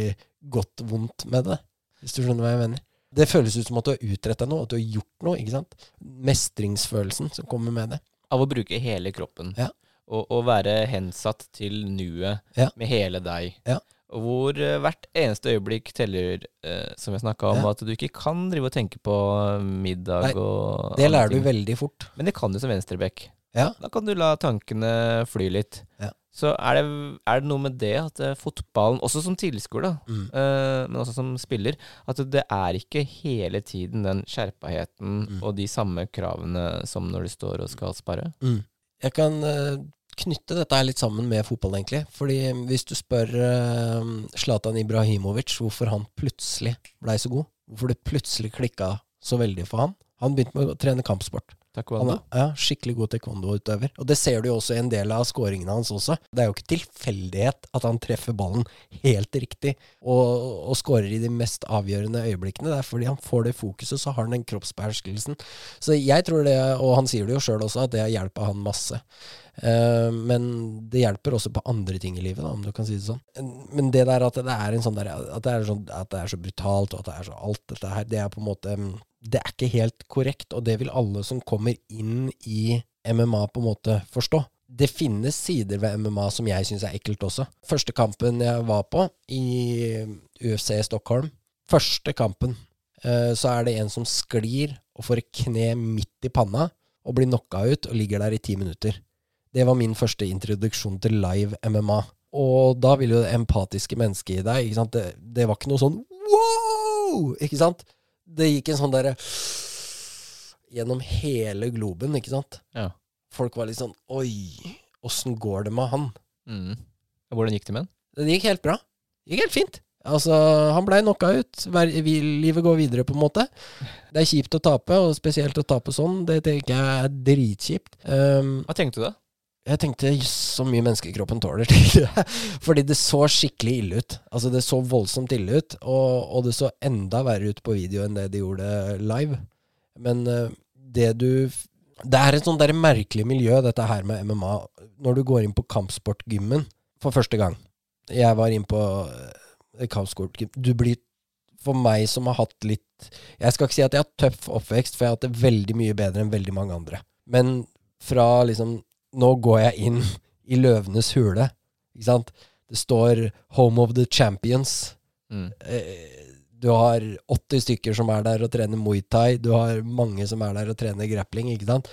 godt vondt med det. Hvis du skjønner hva jeg mener. Det føles ut som at du har utretta noe, at du har gjort noe. ikke sant? Mestringsfølelsen som kommer med det. Av å bruke hele kroppen. Ja. Og, og være hensatt til nuet Ja. med hele deg. Ja. Hvor eh, hvert eneste øyeblikk teller, eh, som jeg snakka om, Ja. at du ikke kan drive og tenke på middag Nei, og Det lærer lærer du veldig fort. Men det kan du som venstreback. Ja. Da kan du la tankene fly litt. Ja. så er det, er det noe med det at eh, fotballen, også som tilskuer, Mm. eh, men også som spiller, at det er ikke hele tiden den skjerpaheten Mm. og de samme kravene som når du står og skal spare. Mm. Jeg kan eh, knytte dette litt sammen med fotball, egentlig. Fordi hvis du spør Zlatan uh, Ibrahimovic hvorfor han plutselig blei så god, hvorfor det plutselig klikka så veldig for han Han begynte med å trene kampsport. Han er ja, skikkelig god taekwondo-utøver. Og det ser du jo også i en del av skåringene hans også. Det er jo ikke tilfeldighet at han treffer ballen helt riktig og, og skårer i de mest avgjørende øyeblikkene. Det er fordi han får det fokuset, så har han den kroppsbeherskelsen. Så jeg tror det, og han sier det jo sjøl også, at det har hjulpet han masse. Eh, men det hjelper også på andre ting i livet, da, om du kan si det sånn. Men det der at det er sånn der, at det er, sånn, at det er så brutalt, og at det er så alt dette her, det er på en måte mm, Det er ikke helt korrekt, og det vil alle som kommer inn i MMA på en måte forstå. Det finnes sider ved MMA som jeg syns er ekkelt også. Første kampen jeg var på, i UFC Stockholm Første kampen, eh, så er det en som sklir og får et kne midt i panna og blir knocka ut og ligger der i ti minutter. Det var min første introduksjon til live MMA. Og da vil jo det empatiske mennesket i deg? Det, det var ikke noe sånn wow! Ikke sant? Det gikk en sånn derre Gjennom hele globen, ikke sant? Ja. Folk var litt sånn Oi, åssen går det med han? Mm. Hvordan gikk det med den? Det gikk helt bra. Det gikk helt fint. Altså, han blei knocka ut. Livet går videre, på en måte. Det er kjipt å tape, og spesielt å tape sånn. Det tenker jeg er dritkjipt. Um, Hva tenkte du da? Jeg tenkte "Jøss, så mye menneskekroppen tåler. Fordi det så skikkelig ille ut. Altså, det så voldsomt ille ut, og, og det så enda verre ut på video enn det de gjorde live. Men eh, det du Det er et sånn der merkelig miljø, dette her med MMA. Når du går inn på kampsportgymmen for første gang. Jeg var inn på eh, kampsportgym. Du blir For meg som har hatt litt Jeg skal ikke si at jeg har tøff oppvekst, for jeg har hatt det veldig mye bedre enn veldig mange andre. Men fra liksom Nå går jeg inn i løvenes hule, ikke sant? Det står 'Home of the Champions'. Mm. Eh, Du har 80 stykker som er der og trener muay thai. Du har mange som er der og trener grappling, ikke sant.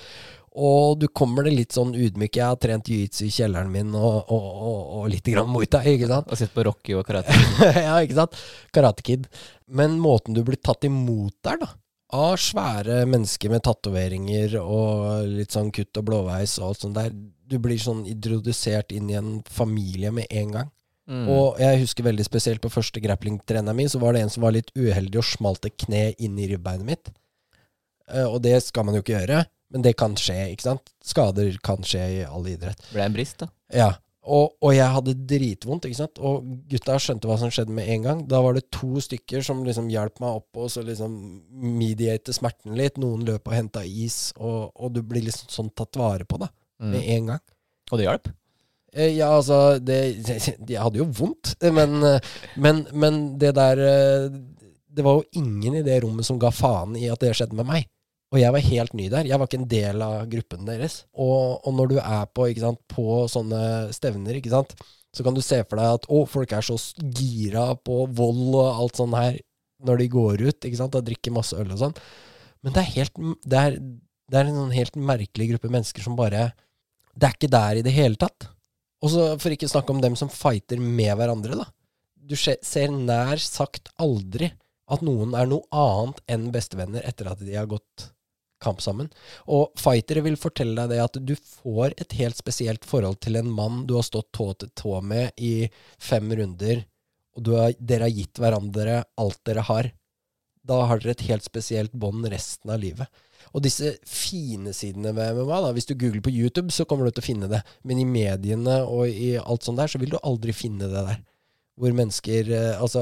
Og du kommer det litt sånn ydmyk. Jeg har trent jiu-jitsu i kjelleren min og, og, og, og litt grann muay thai, ikke sant. Og sett på Rocky og karate. ja, ikke sant? Karate Kid. Men måten du blir tatt imot der, da, av svære mennesker med tatoveringer og litt sånn kutt og blåveis og alt sånt der, du blir sånn introdusert inn i en familie med en gang. Mm. Og jeg husker veldig spesielt på første grapplingtreneren min, så var det en som var litt uheldig og smalt et kne inn i ribbeinet mitt. Eh, og det skal man jo ikke gjøre, men det kan skje, ikke sant? Skader kan skje i all idrett. Ble en brist, da. Ja, og, og jeg hadde dritvondt, ikke sant? Og gutta skjønte hva som skjedde med en gang. Da var det to stykker som liksom hjalp meg opp og så liksom mediate smerten litt. Noen løp og henta is, og, og du blir liksom sånn tatt vare på, da. Mm. Med en gang. Og det hjalp? Eh, Ja, altså det, Jeg hadde jo vondt, men, eh, men, men det der eh, Det var jo ingen i det rommet som ga faen i at det skjedde med meg. Og jeg var helt ny der. Jeg var ikke en del av gruppen deres. Og, og når du er på, sant, på sånne stevner, sant, så kan du se for deg at å, folk er så gira på vold og alt sånn her når de går ut, ikke sant, og drikker masse øl og sånn. Men det er, helt, det, er, det er en sånn helt merkelig gruppe mennesker som bare Det er ikke der i det hele tatt. Og så For ikke snakke om dem som fighter med hverandre, da. Du ser nær sagt aldri at noen er noe annet enn bestevenner etter at de har gått kamp sammen. Og fightere vil fortelle deg det at du får et helt spesielt forhold til en mann du har stått tå til tå med i fem runder, og har, dere har gitt hverandre alt dere har. Da har dere et helt spesielt bånd resten av livet. Og disse fine sidene ved MMA, da, hvis du googler på YouTube, så kommer du til å finne det. Men i mediene og i alt sånt der, så vil du aldri finne det der. Hvor mennesker eh, Altså,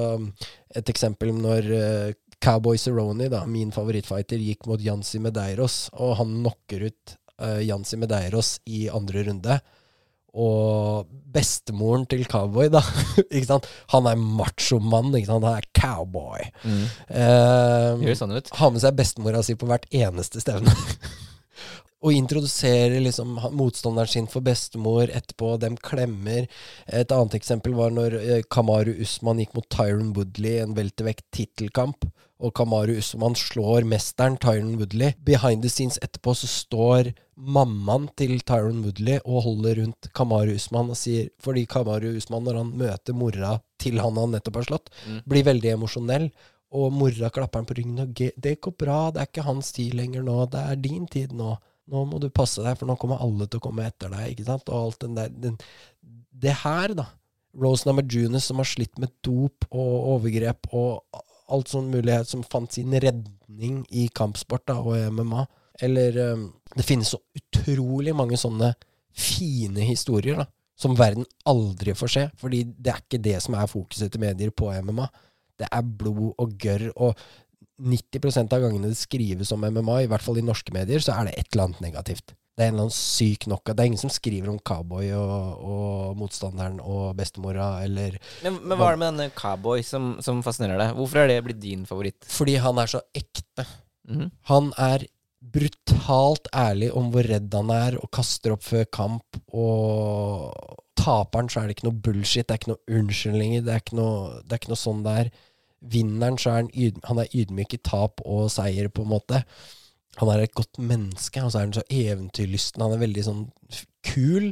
et eksempel når eh, Cowboy Cerrone, da, min favorittfighter, gikk mot Jansi Medeiros, og han knocker ut uh, Jansi Medeiros i andre runde. Og bestemoren til Cowboy, da, ikke sant? han er machomann, ikke sant? han er cowboy. Mm. Uh, Gjør sånn ut. har med seg bestemora si på hvert eneste stevne. Og introduserer liksom motstanderen sin for bestemor etterpå. Dem klemmer. Et annet eksempel var når eh, Kamaru Usman gikk mot Tyron Woodley i en weltervekt-tittelkamp. Og Kamaru Usman slår mesteren Tyron Woodley. Behind the scenes etterpå så står mammaen til Tyron Woodley og holder rundt Kamaru Usman og sier Fordi Kamaru Usman, når han møter mora til han han nettopp har slått, Mm. blir veldig emosjonell. Og mora klapper han på ryggen og "Ge- 'Det går bra, det er ikke hans tid lenger nå. Det er din tid nå. Nå må du passe deg, for nå kommer alle til å komme etter deg.' Ikke sant? Og alt den der den, Det her, da. Rose Namajunas som har slitt med dop og overgrep og alt sånn mulighet som fant sin redning i kampsport da, og MMA. Eller um, Det finnes så utrolig mange sånne fine historier da, som verden aldri får se. Fordi det er ikke det som er fokuset til medier på MMA. Det er blod og gørr. Og 90% av gangene det skrives om MMA, i hvert fall i norske medier, så er det et eller annet negativt. Det er en eller annen syk knockout. Det er ingen som skriver om cowboy og, og motstanderen og bestemora, eller Men, men hva er det med denne cowboy som, som fascinerer deg? Hvorfor er det blitt din favoritt? Fordi han er så ekte. Mhm. Han er brutalt ærlig om hvor redd han er, og kaster opp før kamp. Og taperen så er det ikke noe bullshit, det er ikke noe unnskyldninger, det er ikke noe, det er ikke noe sånn det er. Vinneren så er han, yd, han er ydmyk i tap og seier, på en måte. Han er et godt menneske, og så er han så eventyrlysten. Han er veldig sånn kul,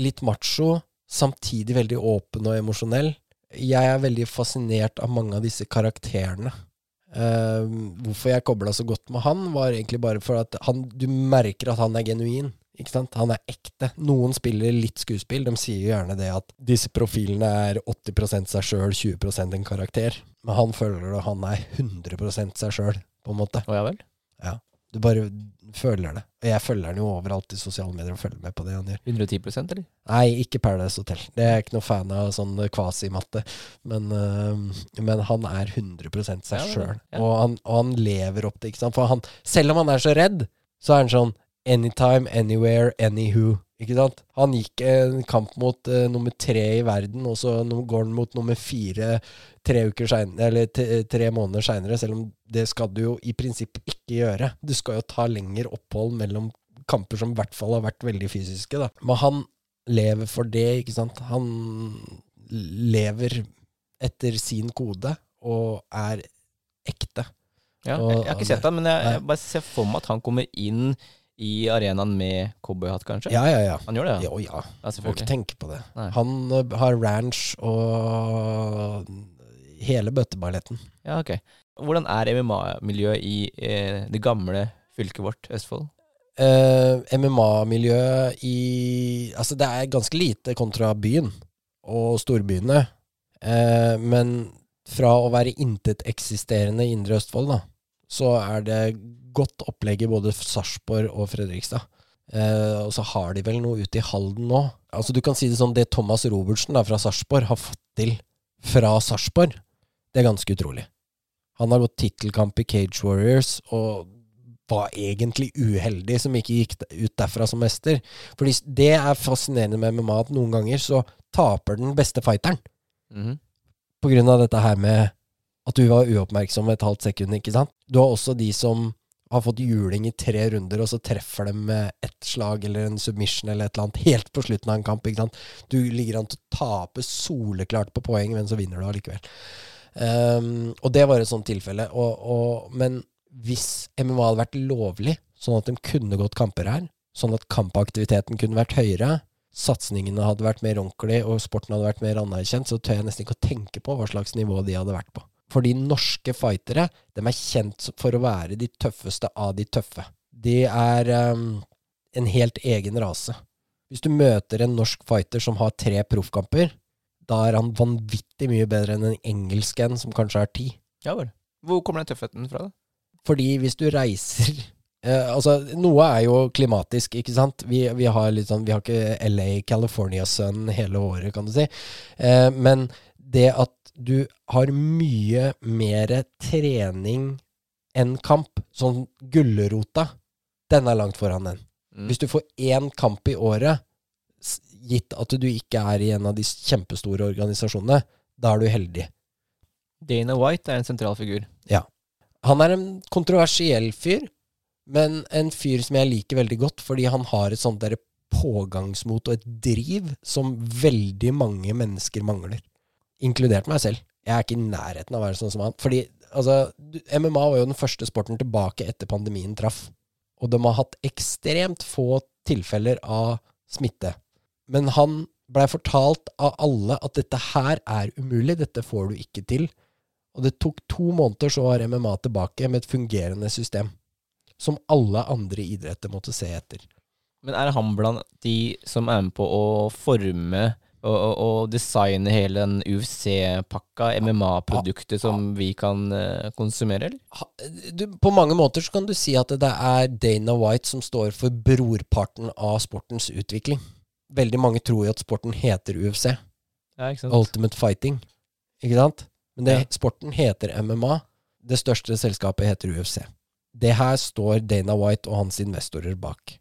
litt macho, samtidig veldig åpen og emosjonell. Jeg er veldig fascinert av mange av disse karakterene. Uh, hvorfor jeg kobla så godt med han, var egentlig bare for at han, du merker at han er genuin. Ikke sant? Han er ekte. Noen spiller litt skuespill. De sier jo gjerne det at disse profilene er 80 seg sjøl, 20% en karakter. Men han føler det, han er 100 seg sjøl, på en måte. Å ja vel? Du bare føler det. Og jeg følger han jo overalt i sosiale medier og følger med på det han gjør. 110% eller? Nei, ikke Paradise Hotel. Det er jeg ikke noe fan av sånn kvasimatte. Men, øh, men han er 100 seg Ja, ja, sjøl. ja. Og, han- og han lever opp det, ikke sant. For han, selv om han er så redd, så er han sånn anytime, anywhere, anywho. Ikke sant? Han gikk en kamp mot uh, nummer tre i verden, og så går han mot nummer fire tre, uker senere, eller tre måneder seinere, selv om det skal du jo i prinsipp ikke gjøre. Du skal jo ta lengre opphold mellom kamper som i hvert fall har vært veldig fysiske. da. Men han lever for det, ikke sant. Han lever etter sin kode og er ekte. Ja, jeg, jeg har ikke sett han, men jeg, jeg bare ser for meg at han kommer inn i arenaen med cowboyhatt, kanskje? Ja, ja, ja. Han gjør det, ja? Jo, ja. ja Må ikke tenke på det. Nei. Han uh, har ranch og hele bøtteballetten. Ja, ok. Hvordan er MMA-miljøet i eh, det gamle fylket vårt, Østfold? Uh, MMA-miljøet i Altså, det er ganske lite kontra byen og storbyene. Uh, men fra å være inteteksisterende i Indre Østfold, da, så er det godt opplegg i både Sarpsborg og Fredrikstad. Eh, og så har de vel noe ute i Halden nå. Altså Du kan si det sånn, det Thomas Robertsen da fra Sarpsborg har fått til fra Sarpsborg, det er ganske utrolig. Han har gått tittelkamp i Cage Warriors og var egentlig uheldig som ikke gikk ut derfra som mester. Fordi det er fascinerende med MMA at noen ganger så taper den beste fighteren. Mhm. På grunn av dette her med at du var uoppmerksom et halvt sekund, ikke sant? Du har også de som har fått juling i tre runder, og så treffer de med ett slag eller en submission eller et eller annet helt på slutten av en kamp, ikke sant? Du ligger an til å tape soleklart på poeng, men så vinner du allikevel. Um, og det var et sånt tilfelle. Og, og, men hvis MMA hadde vært lovlig, sånn at de kunne gått kamper her, sånn at kampaktiviteten kunne vært høyere, satsingene hadde vært mer ordentlig, og sporten hadde vært mer anerkjent, så tør jeg nesten ikke å tenke på hva slags nivå de hadde vært på. Fordi norske fightere, de er kjent for å være de tøffeste av de tøffe. De er um, en helt egen rase. Hvis du møter en norsk fighter som har tre proffkamper, da er han vanvittig mye bedre enn en engelsk en som kanskje har ti. Ja vel. Hvor kommer den tøffheten fra, da? Fordi hvis du reiser eh, Altså, noe er jo klimatisk, ikke sant? Vi, vi har sånn Vi har ikke LA, California Sun hele året, kan du si. Eh, men det at du har mye mer trening enn kamp, sånn gulrota, den er langt foran den. Mm. Hvis du får én kamp i året, gitt at du ikke er i en av de kjempestore organisasjonene, da er du heldig. Dana White er en sentral figur. Ja. Han er en kontroversiell fyr. Men en fyr som jeg liker veldig godt, fordi han har et sånt der pågangsmot og et driv som veldig mange mennesker mangler. Inkludert meg selv. Jeg er ikke i nærheten av å være sånn som han. Fordi altså, MMA var jo den første sporten tilbake etter pandemien traff. Og de har hatt ekstremt få tilfeller av smitte. Men han blei fortalt av alle at dette her er umulig, dette får du ikke til. Og det tok to måneder, så var MMA tilbake med et fungerende system. Som alle andre idretter måtte se etter. Men er han blant de som er med på å forme og, og, og designe hele den UFC-pakka, MMA-produktet, som vi kan eh, konsumere, eller? Du, på mange måter så kan du si at det er Dana White som står for brorparten av sportens utvikling. Veldig mange tror jo at sporten heter UFC. Ja, ikke sant? Ultimate Fighting. Ikke sant? Men det, sporten heter MMA. Det største selskapet heter UFC. Det her står Dana White og hans investorer bak.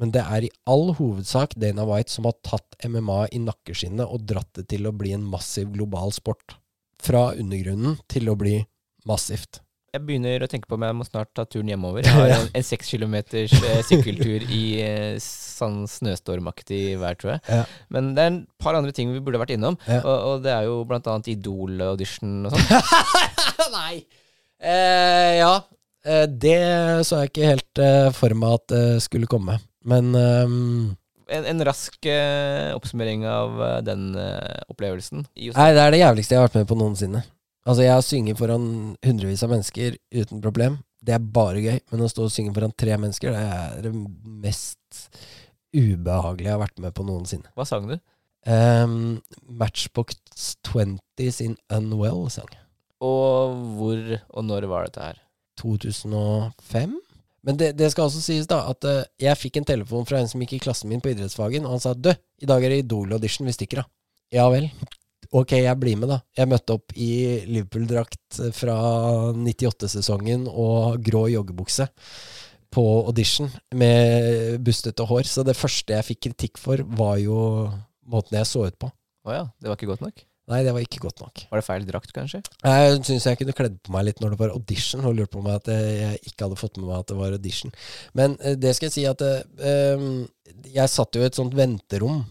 Men det er i all hovedsak Dana White som har tatt MMA i nakkeskinnet og dratt det til å bli en massiv global sport. Fra undergrunnen til å bli massivt. Jeg begynner å tenke på om jeg må snart ta turen hjemover. Jeg har en, en seks kilometers eh, sykkeltur i eh, sånn snøstormaktig vær, tror jeg. Ja. Men det er en par andre ting vi burde vært innom, Ja. og, og det er jo blant annet Idol-audition og sånn. Nei! Eh, ja. Eh, det så jeg ikke helt for meg at det skulle komme. Men um, En, en rask uh, oppsummering av uh, den uh, opplevelsen. Nei, det er det jævligste jeg har vært med på noensinne. Altså, jeg har sunget foran hundrevis av mennesker uten problem. Det er bare gøy. Men å stå og synge foran tre mennesker, det er det mest ubehagelige jeg har vært med på noensinne. Hva sang du? Um, Matchbox 20 sin Unwell-sang. Og hvor og når var dette her? 2005. Men det, det skal også sies da at uh, jeg fikk en telefon fra en som gikk i klassen min på idrettsfagen, og han sa du, i dag er det Idol-audition, vi stikker da. Ja vel. Ok, jeg blir med, da. Jeg møtte opp i Liverpool-drakt fra 98-sesongen og grå joggebukse på audition med bustete hår. Så det første jeg fikk kritikk for, var jo måten jeg så ut på. Å ja, det var ikke godt nok? Nei, det var ikke godt nok. Var det feil drakt, kanskje? Jeg syns jeg kunne kledd på meg litt når det var audition, og lurte på meg at jeg ikke hadde fått med meg at det var audition. Men eh, det skal jeg si at eh, eh, jeg satt jo i et sånt venterom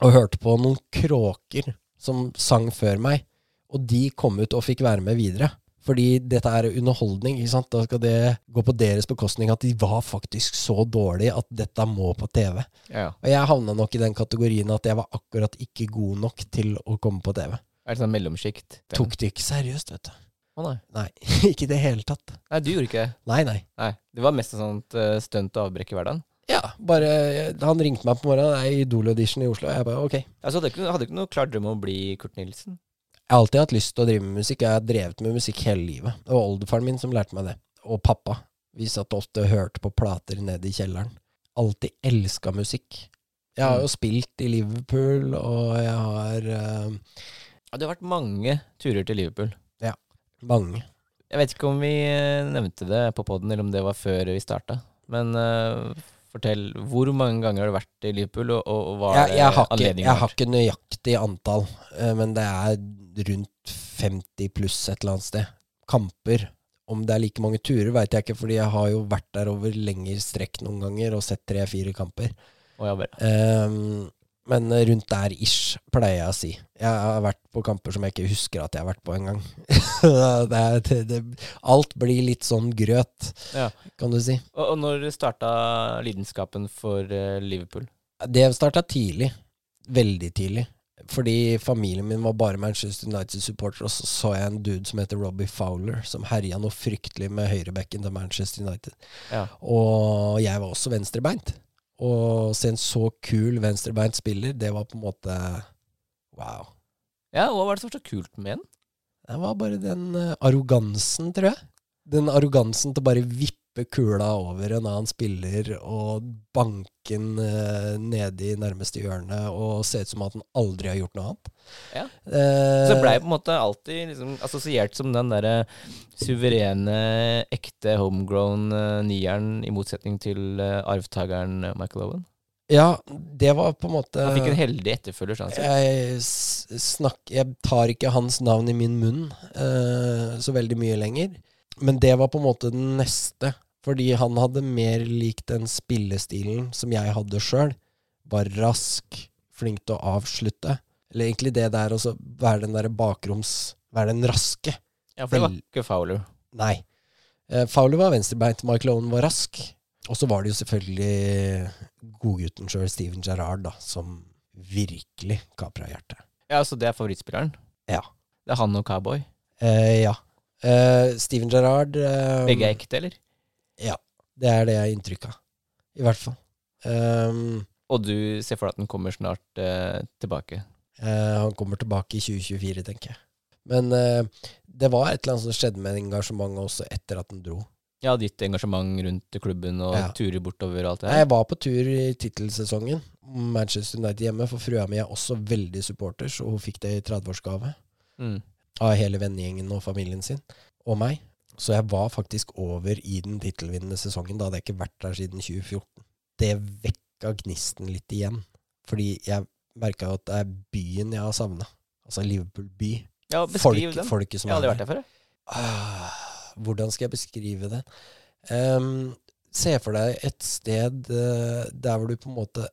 og hørte på noen kråker som sang før meg, og de kom ut og fikk være med videre. Fordi dette er underholdning, ikke sant. Da skal det gå på deres bekostning at de var faktisk så dårlige at dette må på TV. Ja, ja. Og jeg havna nok i den kategorien at jeg var akkurat ikke god nok til å komme på TV. Er det sånn mellomsjikt? Tok det ikke seriøst, vet du. Å nei. Nei, ikke i det hele tatt. Nei, du gjorde ikke det. Nei, nei. Nei, Det var mest et sånt uh, stunt og avbrekk i hverdagen. Ja, bare Han ringte meg på morgenen. Det er Idol-audition i Oslo. Og jeg bare ok. Altså, hadde du ikke, hadde ikke noe klar drøm om å bli Kurt Nilsen? Har alltid hatt lyst til å drive med musikk. Jeg har drevet med musikk hele livet. Det var oldefaren min som lærte meg det. Og pappa. Vi satt ofte og hørte på plater nede i kjelleren. Alltid elska musikk. Jeg har jo spilt i Liverpool, og jeg har uh, det har vært mange turer til Liverpool. Ja. mange. Jeg vet ikke om vi eh, nevnte det på poden, eller om det var før vi starta. Men eh, fortell, hvor mange ganger har du vært i Liverpool, og, og hva er Jeg, jeg, har ikke, anledningen jeg har ikke nøyaktig antall, eh, men det er rundt 50 pluss et eller annet sted. Kamper. Om det er like mange turer, veit jeg ikke, fordi jeg har jo vært der over lengre strekk noen ganger og sett tre-fire kamper. Oh, ja, bare. Men rundt der ish, pleier jeg å si. Jeg har vært på kamper som jeg ikke husker at jeg har vært på engang. alt blir litt sånn grøt, Ja. kan du si. Og, og når starta lidenskapen for eh, Liverpool? Det starta tidlig. Veldig tidlig. Fordi familien min var bare Manchester United-supporter, og så så jeg en dude som heter Robbie Fowler, som herja noe fryktelig med høyrebekken til Manchester United. Ja. Og jeg var også venstrebeint. Å se en så kul venstrebeint spiller, det var på en måte wow. ja, hva var det som var så kult med den? Det var bare den eh, arrogansen, tror jeg. Den arrogansen til å bare vippe kula over en annen spiller og banke den uh, nede i nærmeste hjørne og se ut som at han aldri har gjort noe annet. Ja. Eh, Så blei på en måte alltid liksom assosiert som den derre suverene, ekte homegrown uh, nieren, i motsetning til uh, arvtakeren eh, Michael Owen. Ja, det var på en måte Han fikk en heldig etterfølger, sånn jeg, s- snakk, jeg tar ikke hans navn i min munn uh, så veldig mye lenger. Men det var på en måte den neste. Fordi han hadde mer likt den spillestilen som jeg hadde sjøl. Var rask, flink til å avslutte. Eller egentlig det der å være den derre bakroms... Være den raske. Ja, for det var ikke Fowler. Nei. Eh, Fowler var venstrebeint, Michael Owen var rask. Og så var det jo selvfølgelig godgutten sjøl, Steven Gerrard, da, som virkelig kapra hjertet. Ja, så det er favorittspilleren? Ja. Det er han og Cowboy? Eh, ja. Eh, Steven Gerrard eh, Begge er ekte, eller? Ja. Det er det jeg har inntrykk av. I hvert fall. Um, Og du ser for deg at den kommer snart tilbake? Eh, han kommer tilbake i 2024, tenker jeg. Men eh, det var et eller annet som skjedde med engasjementet også etter at han dro. Ja, ditt engasjement rundt klubben og Ja. turer bortover og alt det her? Jeg var på tur i tittelsesongen. Manchester United hjemme, for frua mi er også veldig supporters, og hun fikk det i 30-årsgave Mm. av hele vennegjengen og familien sin, og meg. Så jeg var faktisk over i den tittelvinnende sesongen. Da hadde jeg ikke vært der siden 2014. Det vekka gnisten litt igjen, fordi jeg merka at det er byen jeg har savna. Altså Liverpool by. Ja, Folk, beskriv den. folket som Jeg har aldri vært der før. Ah, hvordan skal jeg beskrive det? Um, se for deg et sted uh, der hvor du på en måte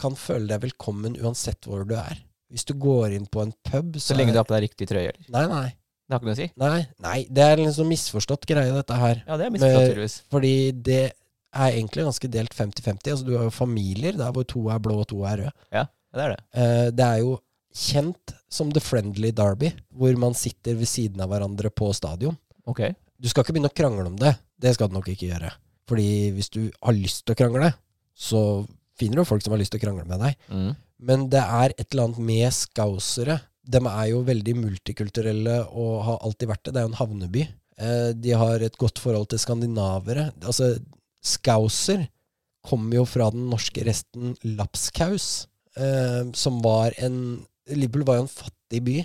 kan føle deg velkommen uansett hvor du er. Hvis du går inn på en pub, så Så lenge du har på deg riktig trøye, eller? Nei, nei. Det har ikke noe å si? Nei, nei, det er en sånn misforstått greie, dette her. Ja, det er misforstått, tydeligvis. Fordi det er egentlig ganske delt 50-50. Altså, du har jo familier der hvor to er blå og to er røde. Ja, det er det. Eh, det er jo kjent som The Friendly Derby, hvor man sitter ved siden av hverandre på stadion. Ok. Du skal ikke begynne å krangle om det. Det skal du nok ikke gjøre. Fordi hvis du har lyst til å krangle, så finner du folk som har lyst til å krangle med deg. Mm. Men det er et eller annet med skausere. De er jo veldig multikulturelle og har alltid vært det. Det er jo en havneby. Eh, de har et godt forhold til skandinavere. Altså, skauser kommer jo fra den norske resten lapskaus, eh, som var en Liverpool var jo en fattig by.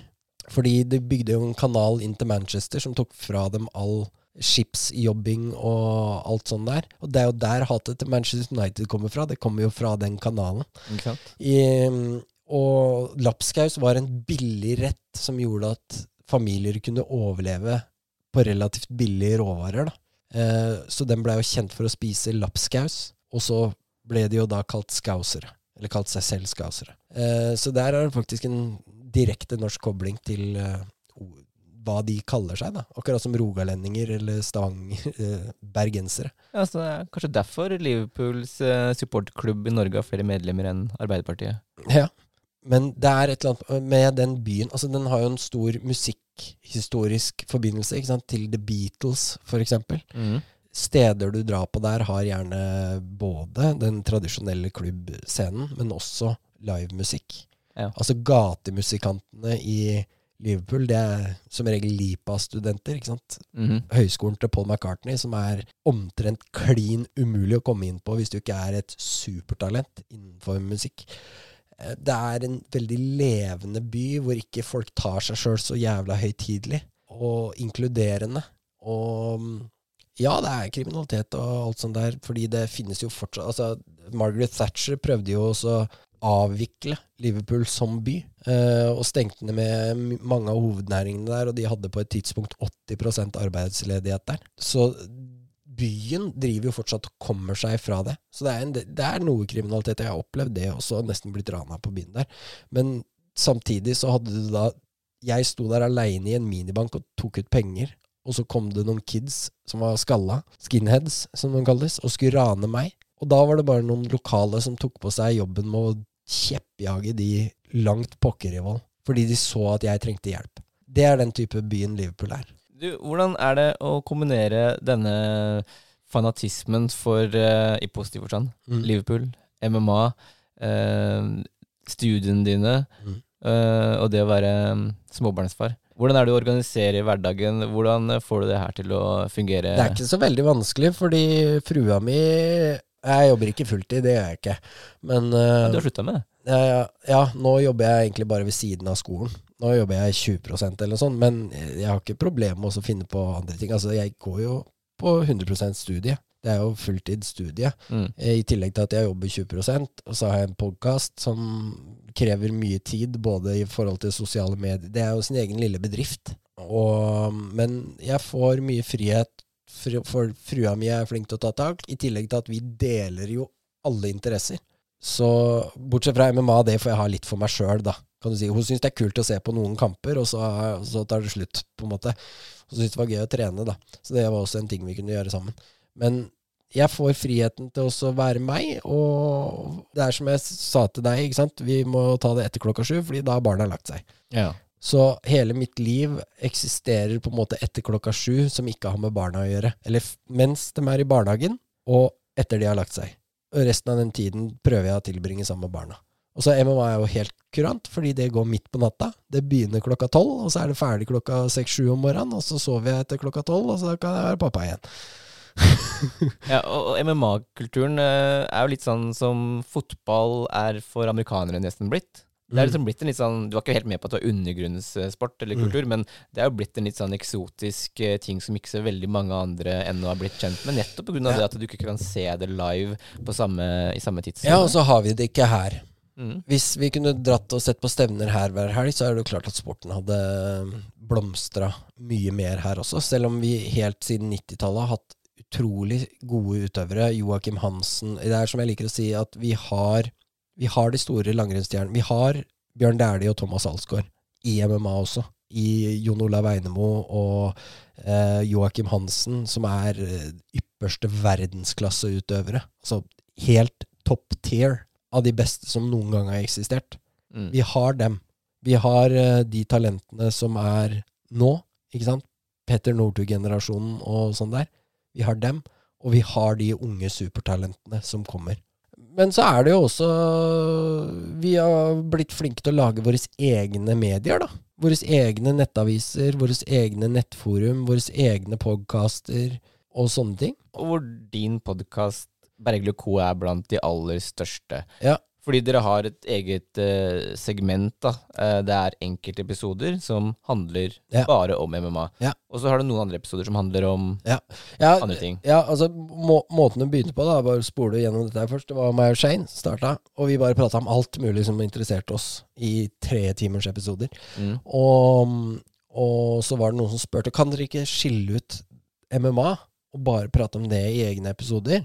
Fordi de bygde jo en kanal inn til Manchester som tok fra dem all skipsjobbing og alt sånt der. Og det er jo der hatet til Manchester United kommer fra. Det kommer jo fra den kanalen. I, og lapskaus var en billig rett som gjorde at familier kunne overleve på relativt billige råvarer. Da. Eh, så den blei jo kjent for å spise lapskaus, og så ble de jo da kalt skausere. Eller kalt seg selv skausere. Eh, så der er det faktisk en direkte norsk kobling til eh, hva de kaller seg. da. Akkurat som rogalendinger eller stavanger, eh. Ja, så det er kanskje derfor Liverpools supportklubb i Norge har flere medlemmer enn Arbeiderpartiet. Ja. Men det er et eller annet med den byen Altså, den har jo en stor musikkhistorisk forbindelse ikke sant? til The Beatles, for eksempel. Mm. Steder du drar på der, har gjerne både den tradisjonelle klubbscenen, men også livemusikk. Ja. Altså gatemusikantene i Liverpool, det er som regel LIPA-studenter, ikke sant. Mhm. Høyskolen til Paul McCartney, som er omtrent klin umulig å komme inn på hvis du ikke er et supertalent innenfor musikk. Eh, Det er en veldig levende by hvor ikke folk tar seg sjøl så jævla høytidelig, og inkluderende. Og mm, ja, det er kriminalitet og alt sånt der, fordi det finnes jo fortsatt Altså, Margaret Thatcher prøvde jo også å avvikle Liverpool som by, eh, og stengte ned med mange av hovednæringene der, og de hadde på et tidspunkt 80% arbeidsledighet der. Så byen driver jo fortsatt og kommer seg fra det. Så det er, en, det er noe kriminalitet. Jeg har opplevd det også, nesten blitt rana på byen der. Men samtidig så hadde du da Jeg sto der aleine i en minibank og tok ut penger, og så kom det noen kids som var skalla, skinheads som de kalles, og skulle rane meg. Og da var det bare noen lokale som tok på seg jobben med å kjeppjage de langt pokker i vold. Fordi de så at jeg trengte hjelp. Det er den type byen Liverpool er. Du, hvordan er det å kombinere denne fanatismen for, uh, i positiv forstand, Mm. Liverpool, MMA, uh, studiene dine Mm. uh, og det å være um, småbarnsfar? Hvordan er det du organiserer hverdagen? Hvordan eh, får du det her til å fungere? Det er ikke så veldig vanskelig, fordi frua mi Jeg jobber ikke fulltid, det gjør jeg ikke. Men Ja, eh, du har slutta med det? ja, ja, nå jobber jeg egentlig bare ved siden av skolen. Nå jobber jeg 20% eller noe sånt, men jeg har ikke problemer med å finne på andre ting. Altså, jeg går jo på 100% studie. Det er jo fulltidsstudie. Mm. Eh, I tillegg til at jeg jobber 20 og så har jeg en podkast som krever mye tid, både i forhold til sosiale medier Det er jo sin egen lille bedrift. Og, men jeg får mye frihet for frua mi er flink til å ta tak, i tillegg til at vi deler jo alle interesser. Så bortsett fra MMA, det får jeg ha litt for meg sjøl, da. Kan du si. Hun syns det er kult å se på noen kamper, og så, så tar det slutt, på en måte. Hun syntes det var gøy å trene, da. Så det var også en ting vi kunne gjøre sammen. Men jeg får friheten til også å være meg, og det er som jeg sa til deg, ikke sant. Vi må ta det etter klokka sju, fordi da har barna lagt seg. Ja. Så hele mitt liv eksisterer på en måte etter klokka sju, som ikke har med barna å gjøre. Eller mens de er i barnehagen, og etter de har lagt seg. Og resten av den tiden prøver jeg å tilbringe sammen med barna. Og så MMA er jo helt kurant, fordi det går midt på natta. Det begynner klokka tolv, og så er det ferdig klokka seks-sju om morgenen, og så sover jeg etter klokka tolv, og så kan jeg være pappa igjen. Ja, og, og MMA-kulturen eh, er jo litt sånn som fotball er for amerikanere nesten blitt. Det er liksom blitt en litt sånn, Du var ikke helt med på at det var undergrunnssport eller kultur, men det er jo blitt en litt sånn eksotisk eh, ting som ikke så veldig mange andre ennå har blitt kjent med, nettopp pga. av det at du ikke kan se det live på samme, i samme tidssone. Ja, og så har vi det ikke her. Mm. Hvis vi kunne dratt og sett på stevner her hver helg, så er det jo klart at sporten hadde blomstra mye mer her også. Selv om vi helt siden 90-tallet har hatt utrolig gode utøvere. Joakim Hansen Det er som jeg liker å si, at vi har, vi har de store langrennsstjernene. Vi har Bjørn Dæhlie og Thomas Alsgaard i MMA også. I Jon Olav Einemo og eh, Joakim Hansen, som er eh, ypperste verdensklasseutøvere. Altså helt top tier av de beste som noen gang har eksistert. Mm. Vi har dem. Vi har eh, de talentene som er nå, ikke sant? Petter Northug-generasjonen og sånn der. Vi har dem, og vi har de unge supertalentene som kommer. Men så er det jo også Vi har blitt flinke til å lage våre egne medier, da. Våre egne nettaviser, våre egne nettforum, våre egne podkaster og sånne ting. Og hvor din podkast Bergljot Co. er blant de aller største. Ja. Fordi dere har et eget uh, segment. da. Uh, det er enkeltepisoder som handler Ja. bare om MMA. Ja. Og så har du noen andre episoder som handler om Ja, andre ting. Ja, altså må, Måten du begynte på, da bare spole gjennom dette her først. Det var meg og Shane starta, og vi bare prata om alt mulig som interesserte oss i tre timers episoder. Mm. Og, og så var det noen som spurte Kan dere ikke skille ut MMA og bare prate om det i egne episoder.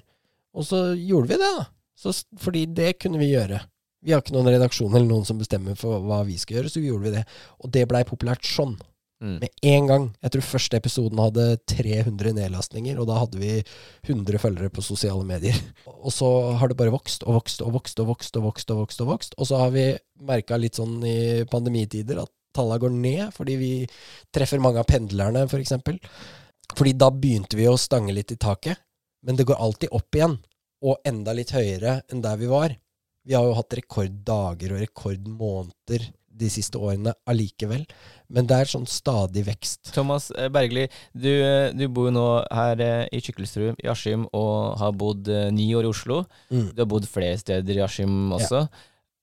Og så gjorde vi det, da. Så, fordi det kunne vi gjøre. Vi har ikke noen redaksjon eller noen som bestemmer for hva vi skal gjøre, så gjorde vi det. Og det blei populært sånn. Mm. Med en gang. Jeg tror første episoden hadde 300 nedlastninger, og da hadde vi 100 følgere på sosiale medier. Og så har det bare vokst og vokst og vokst og vokst og vokst. Og vokst og vokst. Og så har vi merka litt sånn i pandemitider at tallene går ned, fordi vi treffer mange av pendlerne, f.eks. For eksempel. fordi da begynte vi å stange litt i taket, men det går alltid opp igjen. Og enda litt høyere enn der vi var. Vi har jo hatt rekorddager og rekordmåneder de siste årene allikevel. Men det er sånn stadig vekst. Thomas eh, Bergli, du, eh, du bor jo nå her eh, i Kykkelsrud i Askim og har bodd ni år i Oslo. Mm. Du har bodd flere steder i Askim også.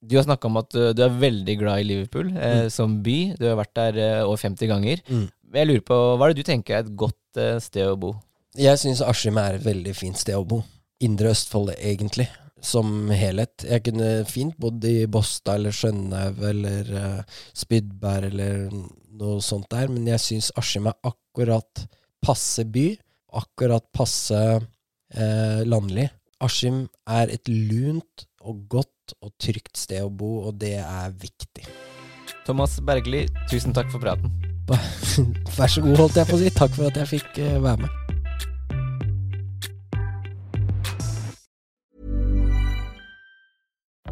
Du har snakka om at du er veldig glad i Liverpool eh, som by. Du har vært der eh, over 50 ganger. Mm. Jeg lurer på, Hva er det du tenker er et godt eh, sted å bo? Jeg syns Askim er et veldig fint sted å bo. Indre Østfold, egentlig, som helhet. Jeg kunne fint bodd i Båstad eller Skjønhaug eller uh, Spydberg eller noe sånt der, men jeg syns Askim er akkurat passe by, akkurat passe eh, landlig. Askim er et lunt og godt og trygt sted å bo, og det er viktig. Thomas Bergli, tusen takk for praten. Vær så god, holdt jeg på å si. Takk for at jeg fikk eh, være med.